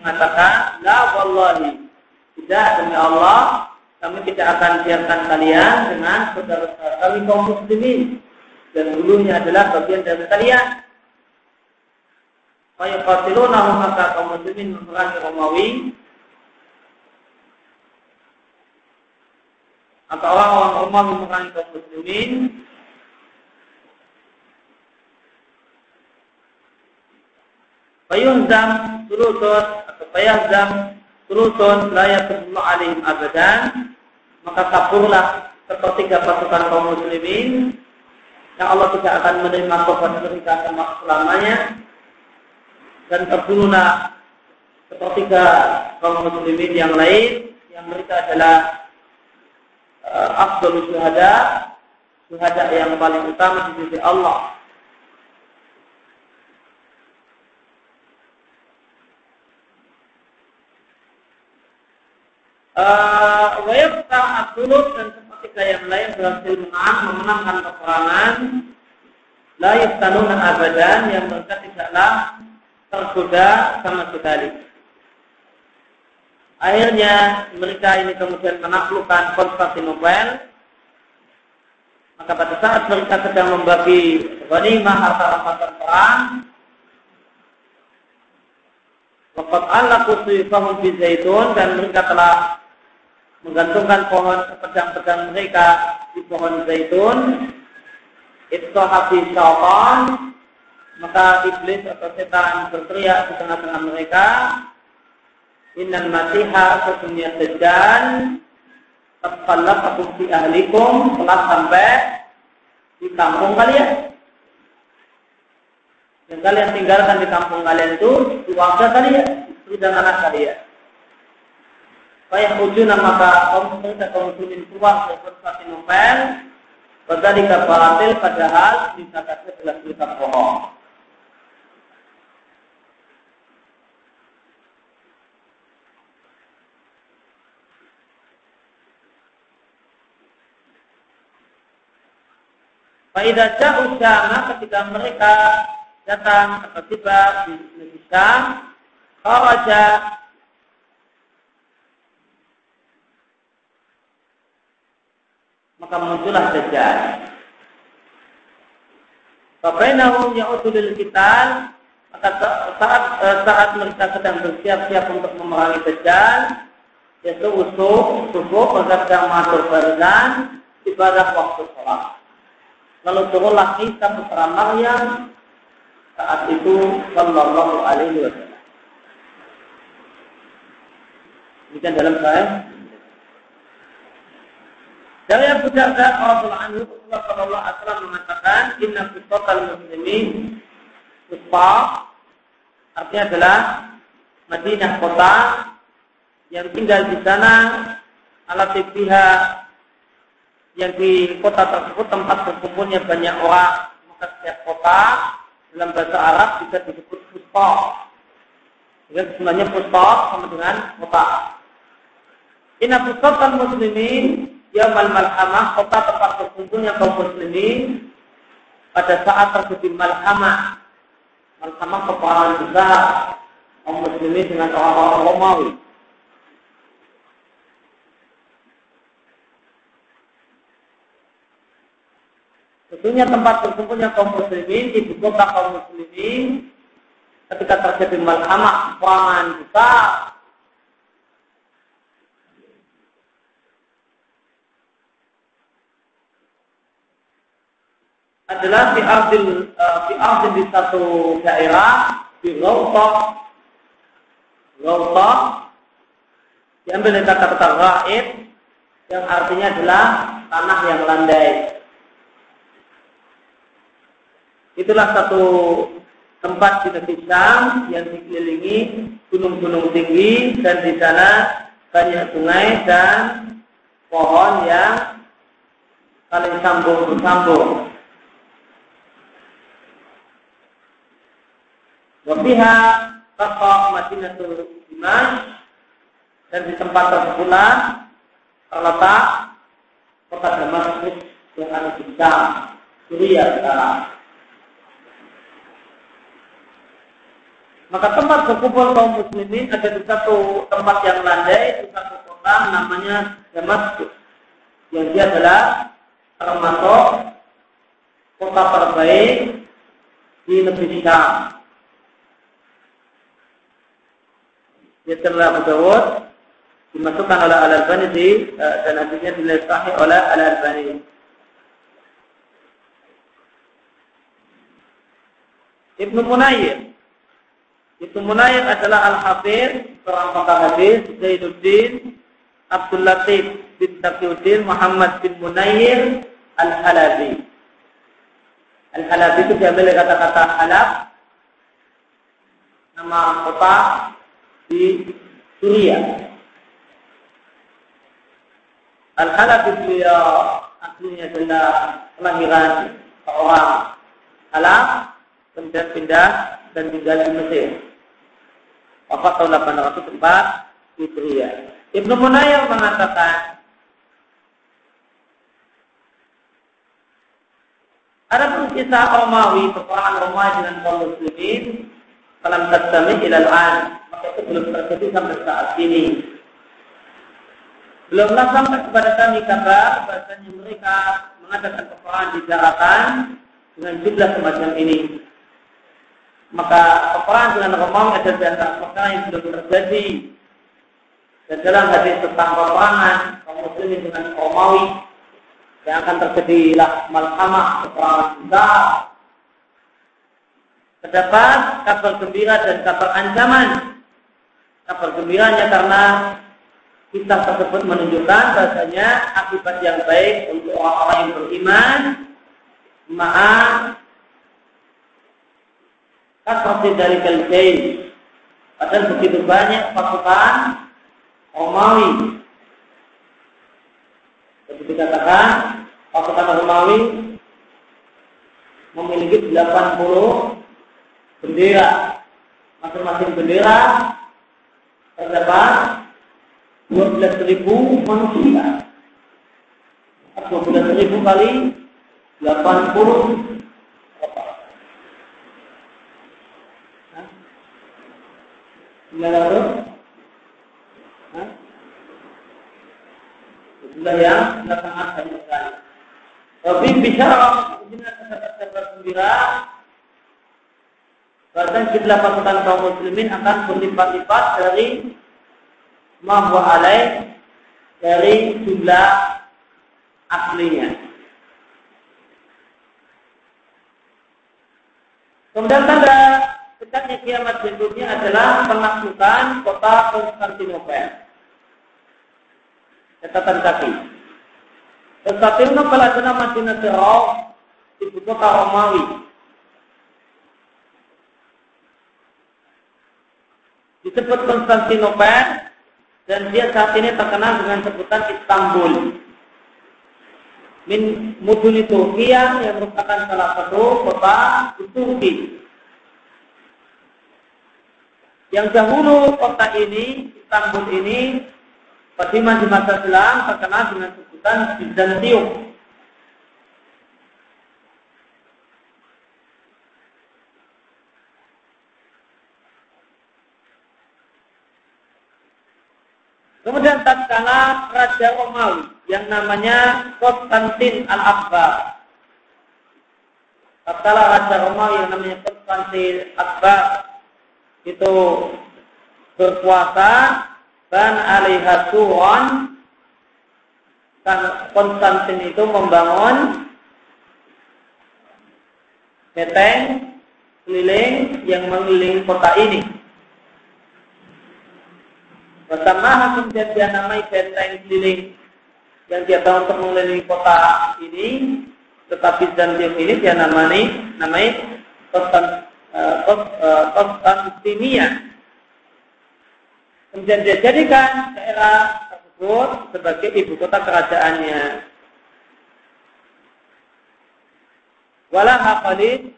mengatakan la wallahi tidak demi Allah kami tidak akan biarkan kalian dengan saudara-saudara kami kaum muslimin. Dan bulunya adalah bagian dari kalian. Fayaqatilunahum maka kaum muslimin memerangi Romawi. Atau orang-orang Romawi memerangi kaum muslimin Fayuhzam sulusun atau fayahzam layak yatubullah alaihim abadan. Maka kaburlah sepertiga pasukan kaum muslimin yang Allah tidak akan menerima korban mereka selamanya. Dan terbunuhlah sepertiga kaum muslimin yang lain yang mereka adalah uh, afdal syuhada syuhada yang paling utama di sisi Allah Uh, Wayabta Abdullah dan sepertiga yang lain berhasil menang, memenangkan peperangan. La yaftanuna abadan yang mereka tidaklah tergoda sama sekali. Akhirnya mereka ini kemudian menaklukkan Konstantinopel. Maka pada saat mereka sedang membagi ghanimah harta rampasan perang, Waqat Allah kusifahum fi zaitun dan mereka telah menggantungkan pohon pedang-pedang mereka di pohon zaitun itu habis syaitan maka iblis atau setan berteriak di tengah-tengah mereka innal masiha sesungguhnya dajjal Tepallah fi ahlikum telah sampai di kampung kalian. Yang kalian tinggalkan di kampung kalian itu keluarga kalian, istri dan anak kalian. Fayahujuna maka kaum muslimin kaum muslimin keluar dari Konstantinopel Wadhalika batil padahal disangkatnya adalah berita bohong. Faidah jauh ketika mereka datang atau tiba di negeri Syam, Kharaja maka muncullah Dajjal. Fabainahum ya'udulil kital maka saat eh, saat mereka sedang bersiap-siap untuk memerangi Dajjal yaitu usuh subuh maka sedang masuk barzan ibadah waktu sholat. Lalu turunlah Isa putra Maryam saat itu Sallallahu Alaihi Wasallam. Demikian dalam saya dari Abu Darda radhiyallahu anhu Rasulullah sallallahu alaihi wasallam mengatakan inna fisatal muslimin Puspa artinya adalah Madinah kota yang tinggal di sana alat pihak yang di kota tersebut tempat berkumpulnya banyak orang maka setiap kota dalam bahasa Arab bisa disebut Puspa Jadi sebenarnya Puspa sama dengan kota. Inna fisatal muslimin Yaman Malhamah, kota tempat berkumpulnya kaum muslimin pada saat terjadi Malhamah. Malhamah peperangan besar kaum muslimin dengan orang-orang Romawi. Tentunya tempat berkumpulnya kaum muslimin, di kota kaum muslimin ketika terjadi malhamah, peperangan besar adalah di ardil uh, di ardil di satu daerah di Ghawta Ghawta diambil dari kata-kata raid yang artinya adalah tanah yang landai. Itulah satu tempat di negeri Syam yang dikelilingi gunung-gunung tinggi dan di sana banyak sungai dan pohon yang saling sambung bersambung. Wabiha Kata Madinatul Iman dan di tempat tersebutlah terletak kota Damaskus yang ada di Suriah sekarang. Maka tempat berkumpul kaum muslimin ada di satu tempat yang landai, di satu kota namanya Damaskus. Yang dia adalah termasuk kota terbaik di negeri Syam. Yasirlah Abu Dawud dimasukkan oleh Al-Albani di uh, dan hadisnya dinilai sahih oleh Al-Albani. Ibnu Munayyir Ibnu Munayir adalah al-hafir, seorang pakar hadis, Zainuddin Abdul Latif bin Taqiyuddin Muhammad bin Munayir Al-Halabi. Al-Halabi itu diambil dari kata-kata halab, nama kota di Suriah. Al-Halabi beliau aslinya adalah kelahiran seorang Halab, kemudian pindah dan tinggal di Mesir. Wafat tahun 804 Hijriah. Ibnu Munayir mengatakan Ada pun kisah Romawi, peperangan Romawi dengan kaum muslimin, dalam tasami ilal an, itu belum terjadi sampai saat ini. Belumlah sampai kepada kami kabar bahasanya mereka mengadakan peperangan di daratan dengan jumlah semacam ini. Maka peperangan dengan Romawi adalah di antara perkara yang belum terjadi. Dan dalam hadis tentang peperangan kaum muslimin dengan Romawi yang akan terjadilah malhamah peperangan besar. Terdapat kabar gembira dan kabar ancaman. Kabar gembiranya karena kisah tersebut menunjukkan bahasanya akibat yang baik untuk orang-orang yang beriman maaf kasrati dari kaljain padahal begitu banyak pasukan Romawi. Seperti dikatakan pasukan Romawi memiliki 80 bendera. Masing-masing bendera terdapat 12.000 manusia 12.000 kali 80 Sembilan ratus? Jumlah yang sangat banyak sekali. Tapi bicara gembira, bahkan jumlah pasukan kaum muslimin akan berlipat-lipat dari mahwa alaih dari jumlah aslinya. Kemudian tanda dekatnya kiamat berikutnya adalah penaklukan kota Konstantinopel. Catatan kaki. Konstantinopel adalah Madinah Fir'aun, ibu kota Romawi. Disebut Konstantinopel dan dia saat ini terkenal dengan sebutan Istanbul. Min muduni Turkiya yang merupakan salah satu kota di Turki. Yang dahulu kota ini, Istanbul ini, pada di masa silam terkenal dengan sebutan Bizantium. Kemudian tatkala Raja Romawi yang namanya Konstantin Al-Akbar. Tatkala Raja Romawi yang namanya Konstantin Akbar itu berkuasa dan alihasuron dan Konstantin itu membangun beteng keliling yang mengelilingi kota ini. Bersama kemudian dia namai benteng keliling yang dia tahu untuk mengelilingi kota ini, tetapi Zanzibar ini dia namai namai Konstantinia. Eh, kemudian dia jadikan daerah tersebut sebagai ibu kota kerajaannya. Walah Khalid,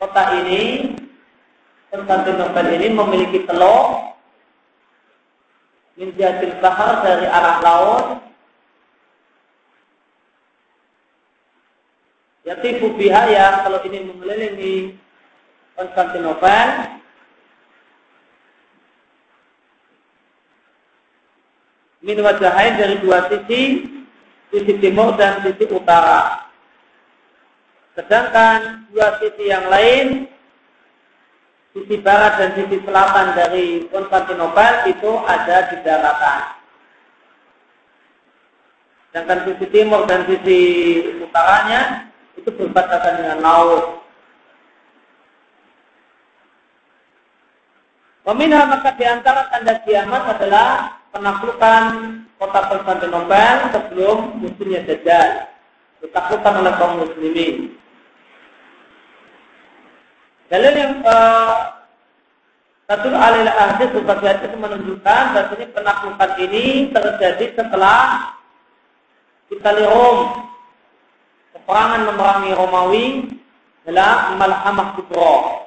kota ini, Konstantinopel ini memiliki telur min jihadil bahar dari arah laut. Yatifu biha ya kalau ini mengelilingi Konstantinopel. Min wajahain dari dua sisi sisi timur dan sisi utara. Sedangkan dua sisi yang lain sisi barat dan sisi selatan dari Konstantinopel itu ada di daratan. Sedangkan sisi timur dan sisi utaranya itu berbatasan dengan laut. Pemindah maka di antara tanda kiamat adalah penaklukan kota Konstantinopel sebelum musimnya Dajjal. Ditaklukan oleh kaum muslimin. Dalil yang uh, satu alil hadis berbagai hadis menunjukkan bahwasanya penaklukan ini terjadi setelah kita Rom. Peperangan memerangi Romawi adalah Malhamah Kubro.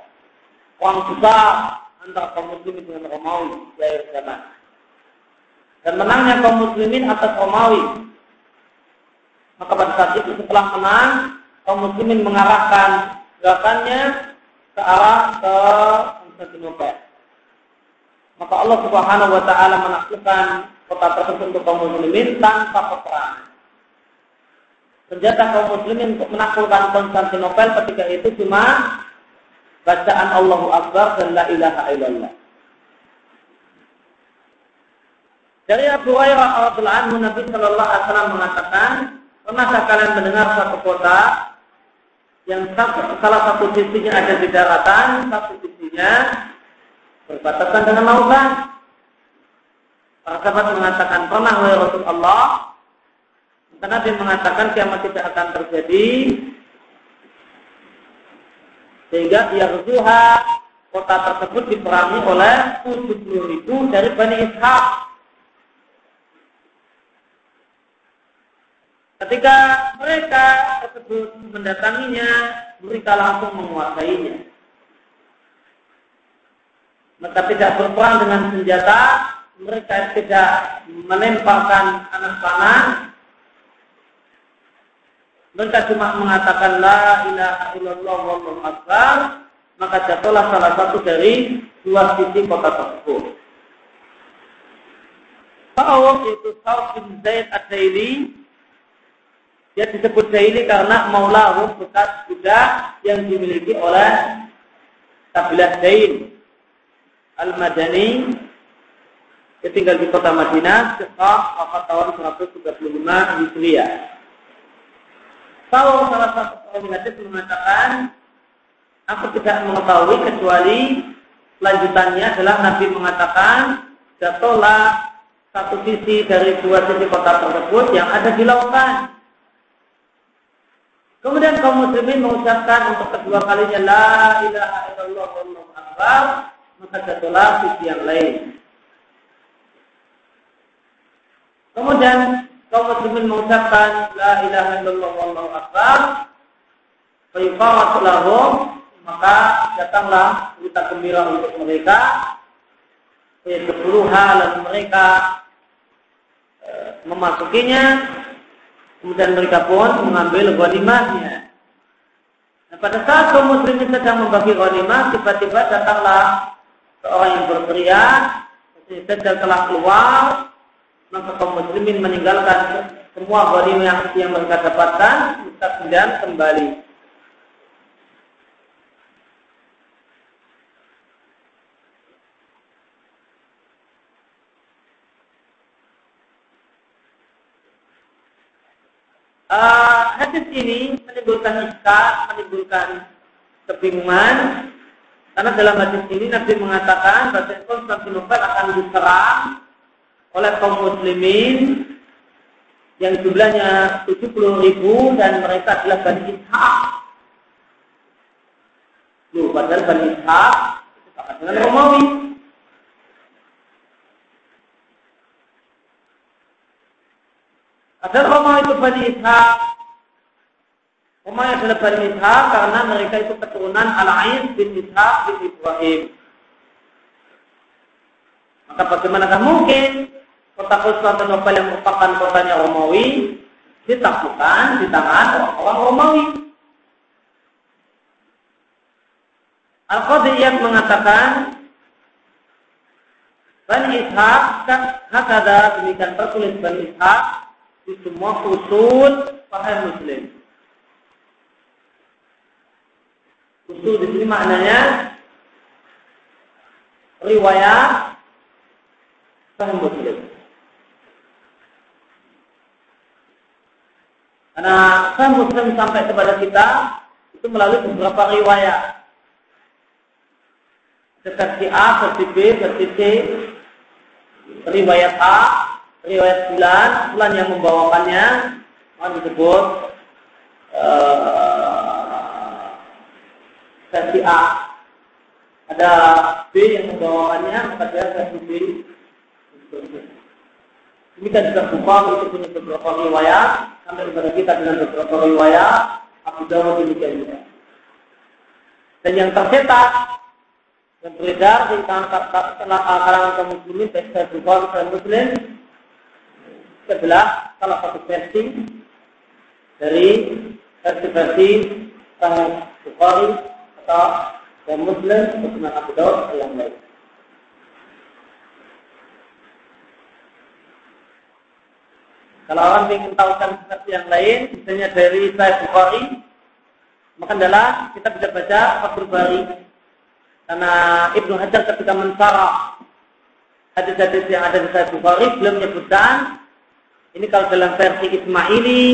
Perang besar antara kaum muslimin dengan Romawi di akhir zaman. Dan menangnya kaum muslimin atas Romawi. Maka pada saat itu setelah menang kaum muslimin mengarahkan gerakannya ke arah ke Konstantinopel maka Allah Subhanahu wa taala menaklukkan kota tersebut untuk kaum muslimin tanpa peperangan senjata kaum muslimin untuk menaklukkan Konstantinopel ketika itu cuma bacaan Allahu Akbar dan la ilaha illallah. Dari Abu Hurairah radhiyallahu anhu Nabi Shallallahu alaihi wasallam mengatakan, "Pernahkah kalian mendengar satu kota yang satu, salah satu sisinya ada di daratan, satu sisinya berbatasan dengan lautan?" Para sahabat mengatakan, "Pernah wahai Rasulullah." Karena Nabi mengatakan kiamat tidak akan terjadi sehingga Yarzuha kota tersebut diperangi oleh 70 ribu dari Bani Ishaq. Ketika mereka tersebut mendatanginya, mereka langsung menguasainya. Mereka tidak berperang dengan senjata, mereka tidak melemparkan anak panah, mereka cuma mengatakan la ilaha illallah wallahu akbar, maka jatuhlah salah satu dari dua sisi kota tersebut. Sa'awab itu Sa'awab bin Zaid ad-Daili dia disebut Daili karena maulahu bekas budak yang dimiliki oleh kabilah Dail Al-Madani dia tinggal di kota Madinah setelah wafat tahun 135 Hijriah. Kalau salah satu perawi hadis mengatakan, aku tidak mengetahui kecuali lanjutannya adalah Nabi mengatakan, jatuhlah satu sisi dari dua sisi kota tersebut yang ada di lautan. Kemudian kaum muslimin mengucapkan untuk kedua kalinya la ilaha illallah wallahu akbar, maka jatuhlah sisi yang lain. Kemudian kaum muslimin mengucapkan la ilaha illallah wallahu akbar fayuqamat lahum maka datanglah berita gembira untuk mereka Fayadkhuluha lalu mereka e, memasukinya kemudian mereka pun mengambil ghanimahnya. Nah, pada saat kaum muslimin sedang membagi ghanimah, tiba-tiba datanglah seorang yang berteriak, Dajjal telah keluar, maka kaum muslimin meninggalkan semua ghanim yang, yang mereka dapatkan kemudian kembali Uh, hadis ini menimbulkan iska, menimbulkan kebingungan karena dalam hadis ini Nabi mengatakan bahwa Konstantinopel akan diserang oleh kaum muslimin yang jumlahnya 70 ribu dan mereka adalah Bani Ishaq. Loh, padahal Bani Ishaq itu dengan Romawi. Padahal Romawi itu Bani Ishaq. Romawi adalah Bani Ishaq karena mereka itu keturunan Al-Ain bin Ishaq bin Ibrahim. Maka bagaimanakah mungkin kota Konstantinopel yang merupakan kotanya Romawi ditaklukkan di tangan orang-orang Romawi. Al-Qadiyat mengatakan Bani Ishaq hakada demikian tertulis Bani Ishaq di semua usul Sahih Muslim. Usul di sini maknanya riwayat Sahih Muslim. Karena saya Muslim sampai kepada kita itu melalui beberapa riwayat. versi A, versi B, versi C, riwayat A, riwayat bulan, bulan yang membawakannya, maka disebut uh, A. Ada B yang membawakannya, maka dia versi B. Demikian juga Bukhari itu punya beberapa riwayat, sampai kepada kita dengan beberapa riwayat, Abu Dawud demikian juga. Dan yang tercetak yang beredar di kalangan kaum muslimin baik saya Bukhari dan Muslim adalah salah satu versi dari versi-versi Sahih Bukhari atau dan Muslim atau Abu Dawud yang lain. Kalau orang ingin tahu seperti yang lain, misalnya dari saya Bukhari, maka adalah kita bisa baca Fathul Bari. Karena Ibnu Hajar ketika mensara hadis-hadis yang ada di Sahih Bukhari, belum menyebutkan ini kalau dalam versi Ismaili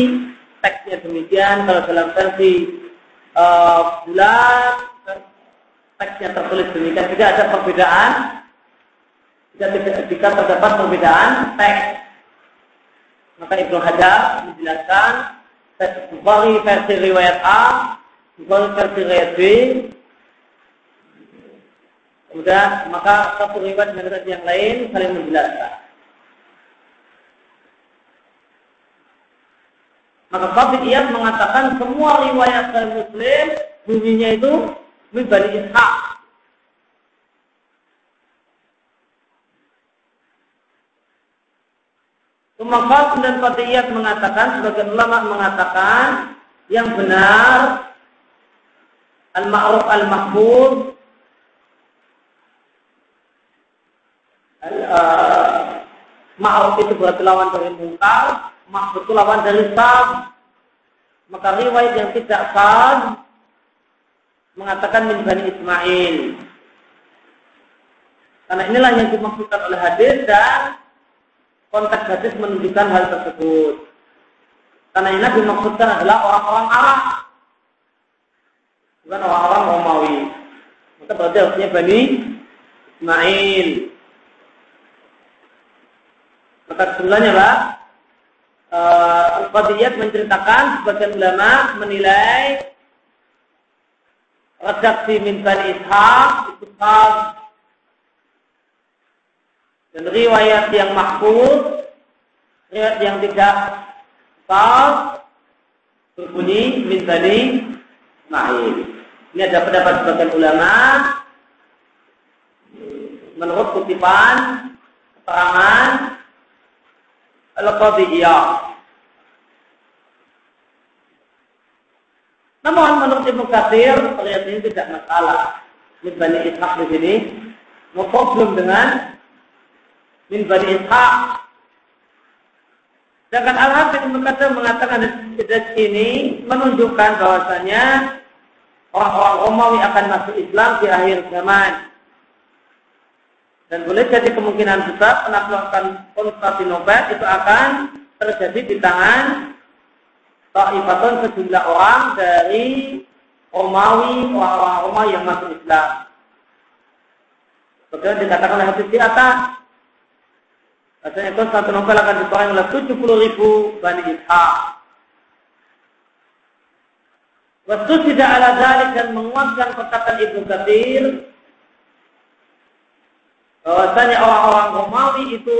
teksnya demikian, kalau dalam versi uh, bulan teksnya tertulis demikian. Tidak ada perbedaan. Jika, jika terdapat perbedaan teks maka Ibnu Hajar menjelaskan Bukhari versi riwayat A, Bukhari versi riwayat B. Kemudian maka satu riwayat dengan yang lain saling menjelaskan. Maka Fadil Iyad mengatakan semua riwayat dari Muslim bunyinya itu min Ishaq. Maka dan Fatihiyat mengatakan, sebagian ulama mengatakan yang benar al-ma'ruf al-mahfuz uh, ma'ruf itu berarti lawan dari mungkar, itu lawan dari sab. Maka riwayat yang tidak sab mengatakan min Bani Ismail. Karena inilah yang dimaksudkan oleh hadis dan konteks hadis menunjukkan hal tersebut. Karena ini dimaksudkan adalah orang-orang Arab. Bukan orang-orang Romawi. Maka berarti harusnya Bani Ismail. Maka sebenarnya Pak, uh, Al-Qadiyat menceritakan sebagian ulama menilai redaksi min Bani Ishaq itu khas dan riwayat yang mahfuz, riwayat yang tidak pas, berbunyi min bani Ismail. Ini ada pendapat sebagian ulama menurut kutipan keterangan Al-Qadiyah. Namun menurut Ibnu Katsir, terlihat ini tidak masalah. Min Bani Ishaq di sini, problem dengan min Bani Ishaq. Sedangkan Al-Hafidh Ibn mengatakan hadis ini menunjukkan bahwasanya orang-orang Romawi akan masuk Islam di akhir zaman. Dan boleh jadi kemungkinan besar penaklukan Konstantinopel itu akan terjadi di tangan Ta'ifatun sejumlah orang dari Romawi, orang-orang Romawi yang masuk Islam. Kemudian dikatakan oleh hadis di atas, Rasanya Konstantinopel akan diperangi oleh 70 ribu Bani Ishaq. Waktu tidak ala dalik dan menguatkan perkataan Ibnu Katsir bahwasanya orang-orang Romawi itu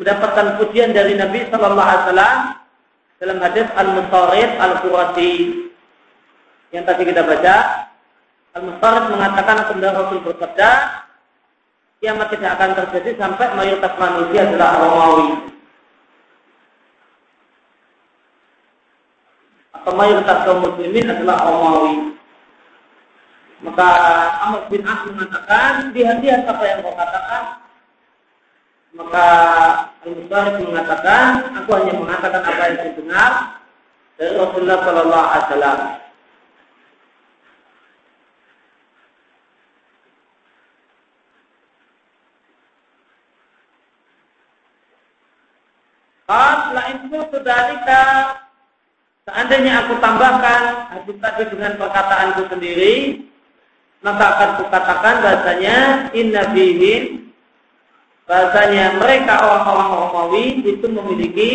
mendapatkan pujian dari Nabi Sallallahu Alaihi Wasallam dalam hadis Al-Mutarid Al-Qurasi yang tadi kita baca. Al-Mutarid mengatakan kemudian Rasul bersabda, kiamat tidak akan terjadi sampai mayoritas manusia adalah Romawi. Atau mayoritas kaum muslimin adalah Romawi. Maka Amr bin As mengatakan, di hati apa yang kau katakan? Maka Al-Mustahid mengatakan, aku hanya mengatakan apa yang saya dengar dari Rasulullah Sallallahu Alaihi Wasallam. Qala in kuntu seandainya aku tambahkan hadis tadi dengan perkataanku sendiri maka akan kukatakan bahasanya inna bihim bahasanya mereka orang-orang Romawi itu memiliki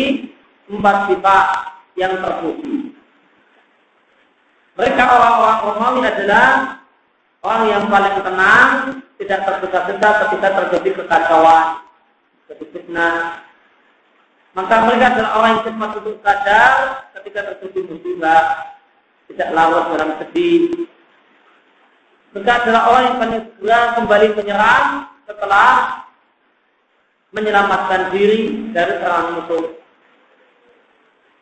empat sifat yang terpuji. Mereka orang-orang Romawi adalah orang yang paling tenang, tidak tergesa-gesa ketika terjadi kekacauan, terjadi fitnah. Maka mereka adalah orang yang cepat untuk sadar ketika terjadi musibah, tidak larut dalam sedih. Mereka adalah orang yang paling segera kembali menyerang setelah menyelamatkan diri dari serangan musuh.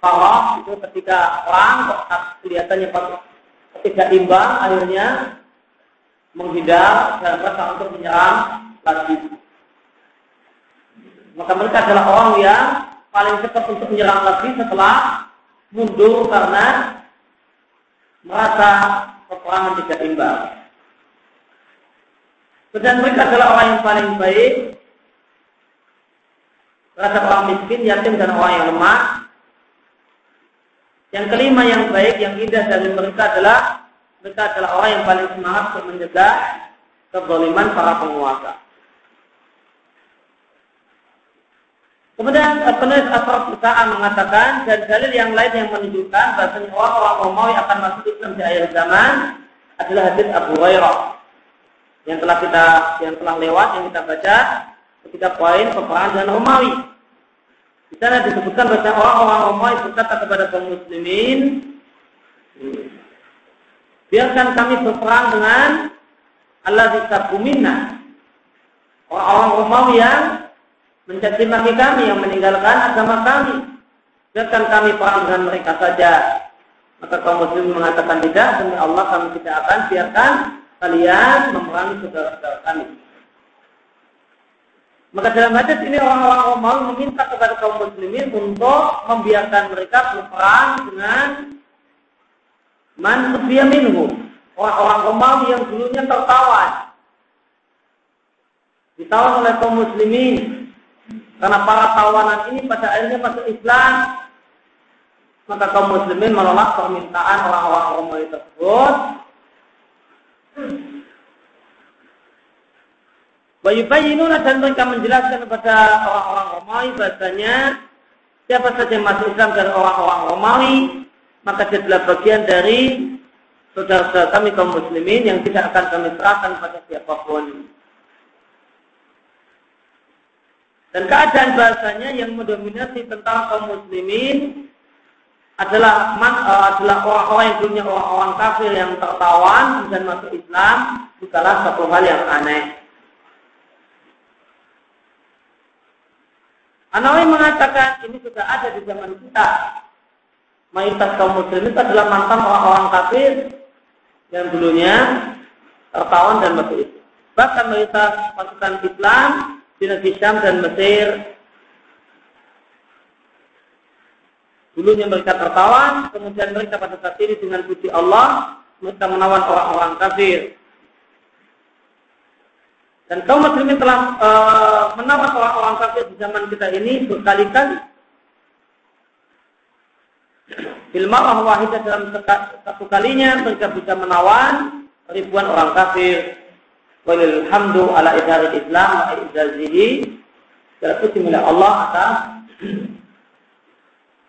Kalau itu ketika orang kelihatannya tidak imbang, akhirnya menghindar dan berusaha untuk menyerang lagi. Maka mereka adalah orang yang paling cepat untuk menyerang lagi setelah mundur karena merasa peperangan tidak imbang. Dan mereka adalah orang yang paling baik, rasa orang miskin, yatim dan orang yang lemah, yang kelima yang baik, yang indah dari mereka adalah mereka adalah orang yang paling semangat untuk mencegah kezaliman para penguasa. Kemudian penulis asal Usa'ah mengatakan dan dalil yang lain yang menunjukkan bahasanya orang-orang Romawi akan masuk Islam di akhir zaman adalah hadis Abu Hurairah yang telah kita yang telah lewat yang kita baca ketika poin peperangan dengan Romawi. Di sana disebutkan bahwa orang-orang Romawi berkata kepada kaum muslimin, biarkan kami berperang dengan Allah disabumina. Orang-orang Romawi yang mencaci maki kami, yang meninggalkan agama kami. Biarkan kami perang dengan mereka saja. Maka kaum muslim mengatakan tidak, demi Allah kami tidak akan biarkan kalian memerangi saudara-saudara kami. Maka dalam hadis ini orang-orang Romawi meminta kepada kaum muslimin untuk membiarkan mereka berperang dengan man minhum. Orang-orang Romawi yang dulunya tertawan. Ditawan oleh kaum muslimin. Karena para tawanan ini pada akhirnya masuk Islam. Maka kaum muslimin menolak permintaan orang-orang Romawi tersebut Wayubayinuna dan mereka menjelaskan kepada orang-orang Romawi bahasanya siapa saja yang masuk Islam dari orang-orang Romawi maka dia adalah bagian dari saudara-saudara kami kaum muslimin yang tidak akan kami serahkan pada siapa pun. Dan keadaan bahasanya yang mendominasi tentang kaum muslimin adalah man, uh, adalah orang-orang yang punya orang-orang kafir yang tertawan dan masuk Islam bukanlah satu hal yang aneh. Anawi mengatakan ini sudah ada di zaman kita. Mayoritas kaum muslim itu adalah mantan orang-orang kafir yang dulunya tertawan dan masuk Islam. Bahkan mayoritas pasukan Islam di negeri Syam dan Mesir dulunya mereka tertawan, kemudian mereka pada saat ini dengan puji Allah mereka menawan orang-orang kafir. Dan kaum muslimin telah e, menawar orang-orang kafir di zaman kita ini berkali-kali. Filmarah wahidah dalam satu kalinya mereka bisa menawan ribuan orang kafir. Walilhamdu ala idharil Islam wa izazihi. Segala puji milik Allah atas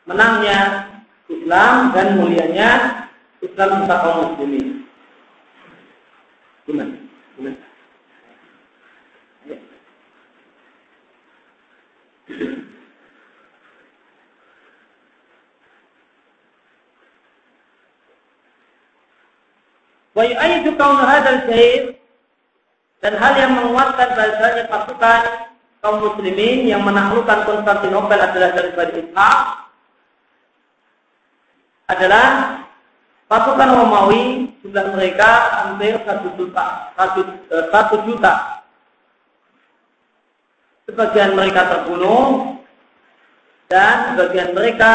menangnya Islam dan mulianya Islam untuk kaum muslimin. Gimana? Gimana? Wa yu'ayyidu kaum hadzal syait dan hal yang menguatkan bahasanya pasukan kaum muslimin yang menaklukkan Konstantinopel adalah daripada Islam adalah pasukan Romawi jumlah mereka hampir satu juta, satu, eh, satu juta. Sebagian mereka terbunuh dan sebagian mereka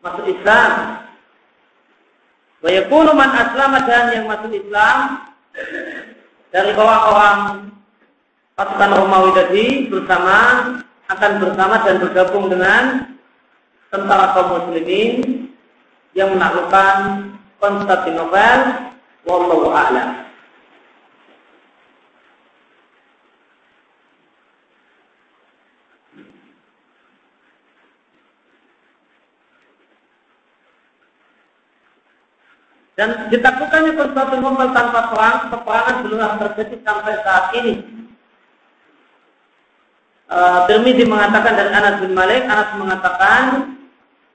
masuk Islam Wa yakunu man aslama dan yang masuk Islam dari orang-orang pasukan Romawi tadi bersama akan bersama dan bergabung dengan tentara kaum muslimin yang menaklukkan Konstantinopel wallahu a'lam Dan ditaklukkannya Konstantinopel tanpa perang, peperangan belum terjadi sampai saat ini. Uh, mengatakan dan Anas bin Malik, Anas mengatakan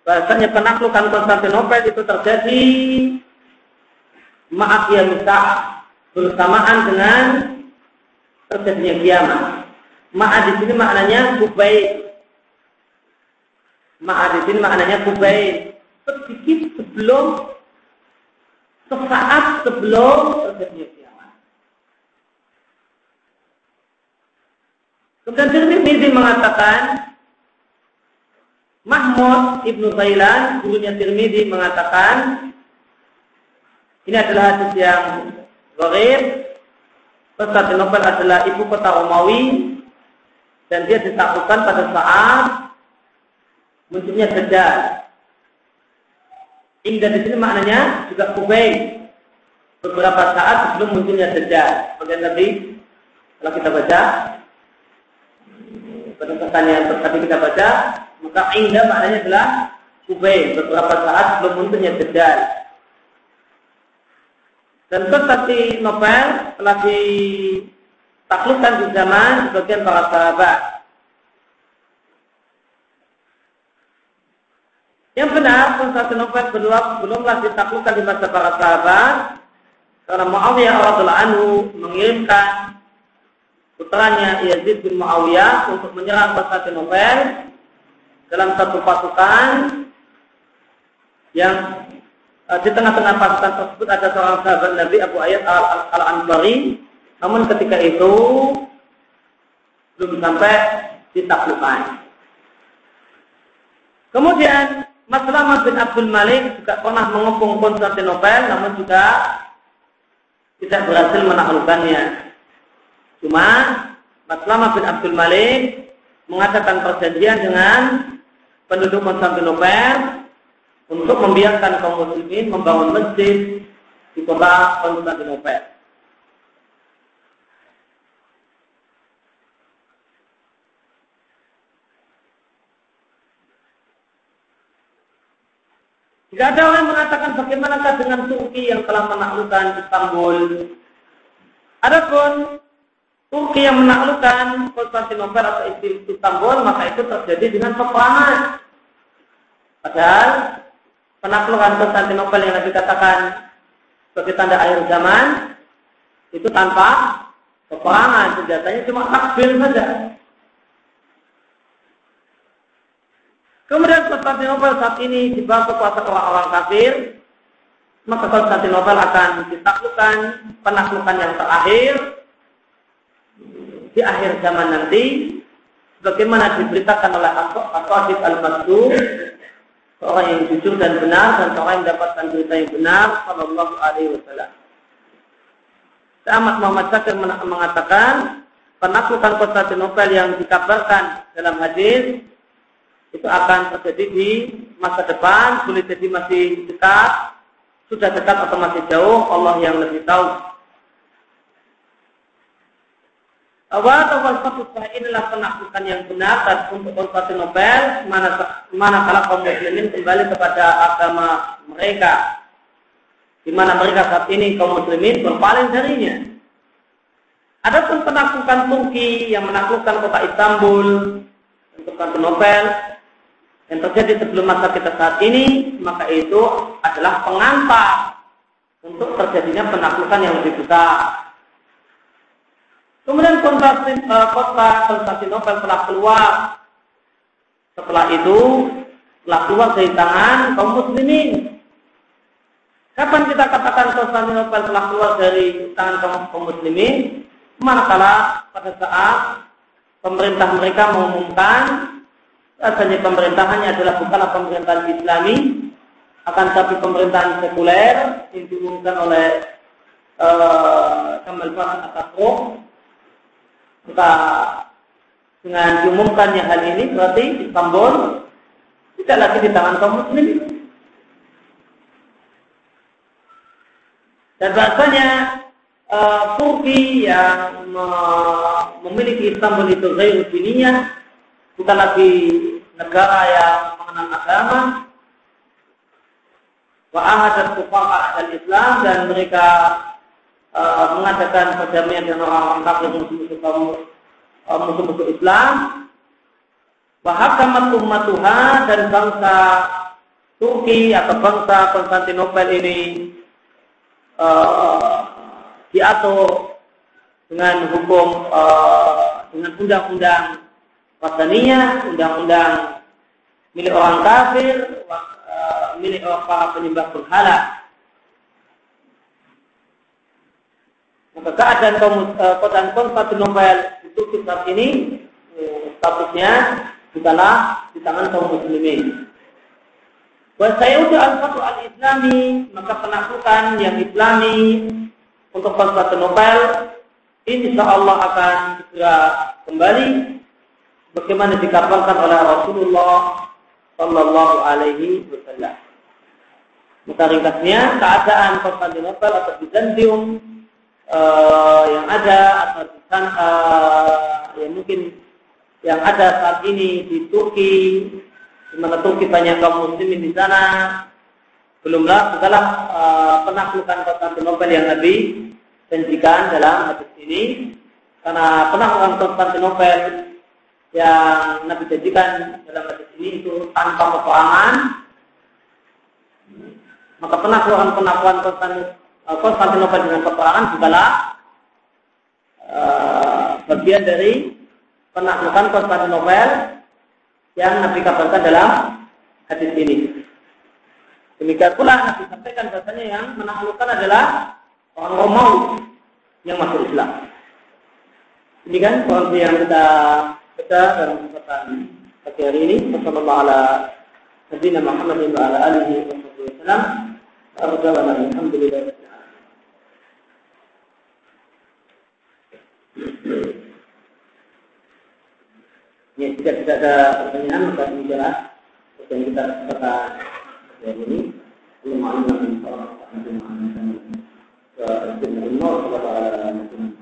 bahasanya penaklukan Konstantinopel itu terjadi maaf ya misah bersamaan dengan terjadinya kiamat. Maaf di sini maknanya kubai. Maaf di sini maknanya kubai. Sedikit sebelum sesaat sebelum terjadinya kiamat. Kemudian Tirmidzi mengatakan Mahmud Ibnu Thailand, gurunya Tirmidzi mengatakan ini adalah hadis yang gharib. Konstantinopel adalah ibu kota Romawi dan dia ditaklukkan pada saat munculnya Dajjal. Indah di sini maknanya juga kubay. Beberapa saat sebelum munculnya Dajjal. Bagian tadi kalau kita baca pesan yang tadi kita baca, maka indah maknanya adalah kubay. Beberapa saat sebelum munculnya Dajjal. Dan tetapi novel telah ditaklukkan di zaman sebagian para sahabat. Yang benar, Konstantinopel belum belumlah ditaklukkan di masa para sahabat karena Muawiyah radhiallahu anhu mengirimkan putranya Yazid bin Muawiyah untuk menyerang Konstantinopel dalam satu pasukan yang uh, di tengah-tengah pasukan tersebut ada seorang sahabat Nabi Abu Ayyad al-Ansari namun ketika itu belum sampai ditaklukkan. Kemudian Mas Selamat bin Abdul Malik juga pernah mengepung Konstantinopel, namun juga tidak berhasil menaklukkannya. Cuma Mas Selamat bin Abdul Malik mengadakan perjanjian dengan penduduk Konstantinopel untuk membiarkan kaum muslimin membangun masjid di kota Konstantinopel. Tidak ada orang yang mengatakan bagaimanakah dengan Turki yang telah menaklukkan Istanbul. Adapun Turki yang menaklukkan Konstantinopel atau Istanbul, maka itu terjadi dengan peperangan. Padahal penaklukan Konstantinopel yang dikatakan sebagai tanda akhir zaman itu tanpa peperangan, senjatanya cuma takbir saja. Kemudian Konstantinopel saat ini di bawah kekuasaan orang-orang kafir, maka Konstantinopel akan ditaklukkan penaklukan yang terakhir di akhir zaman nanti bagaimana diberitakan oleh Al-Qasid Al-Maksud seorang yang jujur dan benar dan seorang yang mendapatkan berita yang benar sallallahu alaihi wasallam. Ahmad Muhammad Syakir mengatakan penaklukan Konstantinopel yang dikabarkan dalam hadis itu akan terjadi di masa depan, boleh jadi masih dekat, sudah dekat atau masih jauh, Allah yang lebih tahu. Awal awal satu inilah penaklukan yang benar dan untuk Konstantinopel mana manakala kaum muslimin kembali kepada agama mereka di mana mereka saat ini kaum muslimin berpaling darinya. Adapun penaklukan Turki yang menaklukkan kota Istanbul untuk Konstantinopel yang terjadi sebelum masa kita saat ini, maka itu adalah pengantar untuk terjadinya penaklukan yang lebih besar. Kemudian eh, kota Konstantinopel telah keluar. Setelah itu telah keluar dari tangan kaum muslimin. Kapan kita katakan Konstantinopel telah keluar dari tangan kaum muslimin? Manakala pada saat pemerintah mereka mengumumkan Rasanya pemerintahannya adalah bukanlah pemerintahan Islami, akan tapi pemerintahan sekuler yang diumumkan oleh uh, Kamal Fatah Atasro. Maka dengan diumumkannya hal ini berarti Istanbul tidak lagi di tangan kaum muslimin. Dan bahasanya uh, Turki yang memiliki Istanbul itu gairu diniyah bukan lagi negara yang mengenal agama, wa ahadat kufar al Islam dan mereka uh, mengadakan perdamaian dengan orang-orang kafir musuh-musuh kaum uh, musuh-musuh Islam wa hakamat ummatuha dan bangsa Turki atau bangsa Konstantinopel ini uh, diatur dengan hukum uh, dengan undang-undang Wataniyah, undang-undang milik orang kafir, milik para penyembah berhala. Maka keadaan uh, kota Konstantinopel itu saat ini uh, statusnya bukanlah di tangan kaum muslimin. udah al-fatu al-islami, maka penaklukan yang islami untuk Konstantinopel insya Allah akan segera kembali bagaimana dikabarkan oleh Rasulullah Sallallahu Alaihi Wasallam. Maka ringkasnya keadaan Konstantinopel atau Bizantium uh, yang ada atau di sana yang mungkin yang ada saat ini di Turki, di mana Turki banyak kaum muslimin di sana, belumlah setelah uh, penaklukan Konstantinopel yang Nabi janjikan dalam hadis ini, karena penaklukan Konstantinopel yang Nabi janjikan dalam hadis ini itu tanpa peperangan maka penaklukan-penaklukan eh, Konstantinopel Konstantinopel dengan peperangan bukanlah eh, uh, bagian dari penaklukan Konstantinopel yang Nabi kabarkan dalam hadis ini. Demikian pula Nabi sampaikan bahasanya yang menaklukkan adalah orang Romawi yang masuk Islam. Ini kan konsep yang kita baca dalam kesempatan pagi hari ini. Wassalamualaikum warahmatullahi wabarakatuh. Alhamdulillah. Ya, jika tidak ada pertanyaan, maka ini jelas dan kita kata ya ini belum malam lagi soal nanti malam ke jenis nol kepada Alhamdulillah,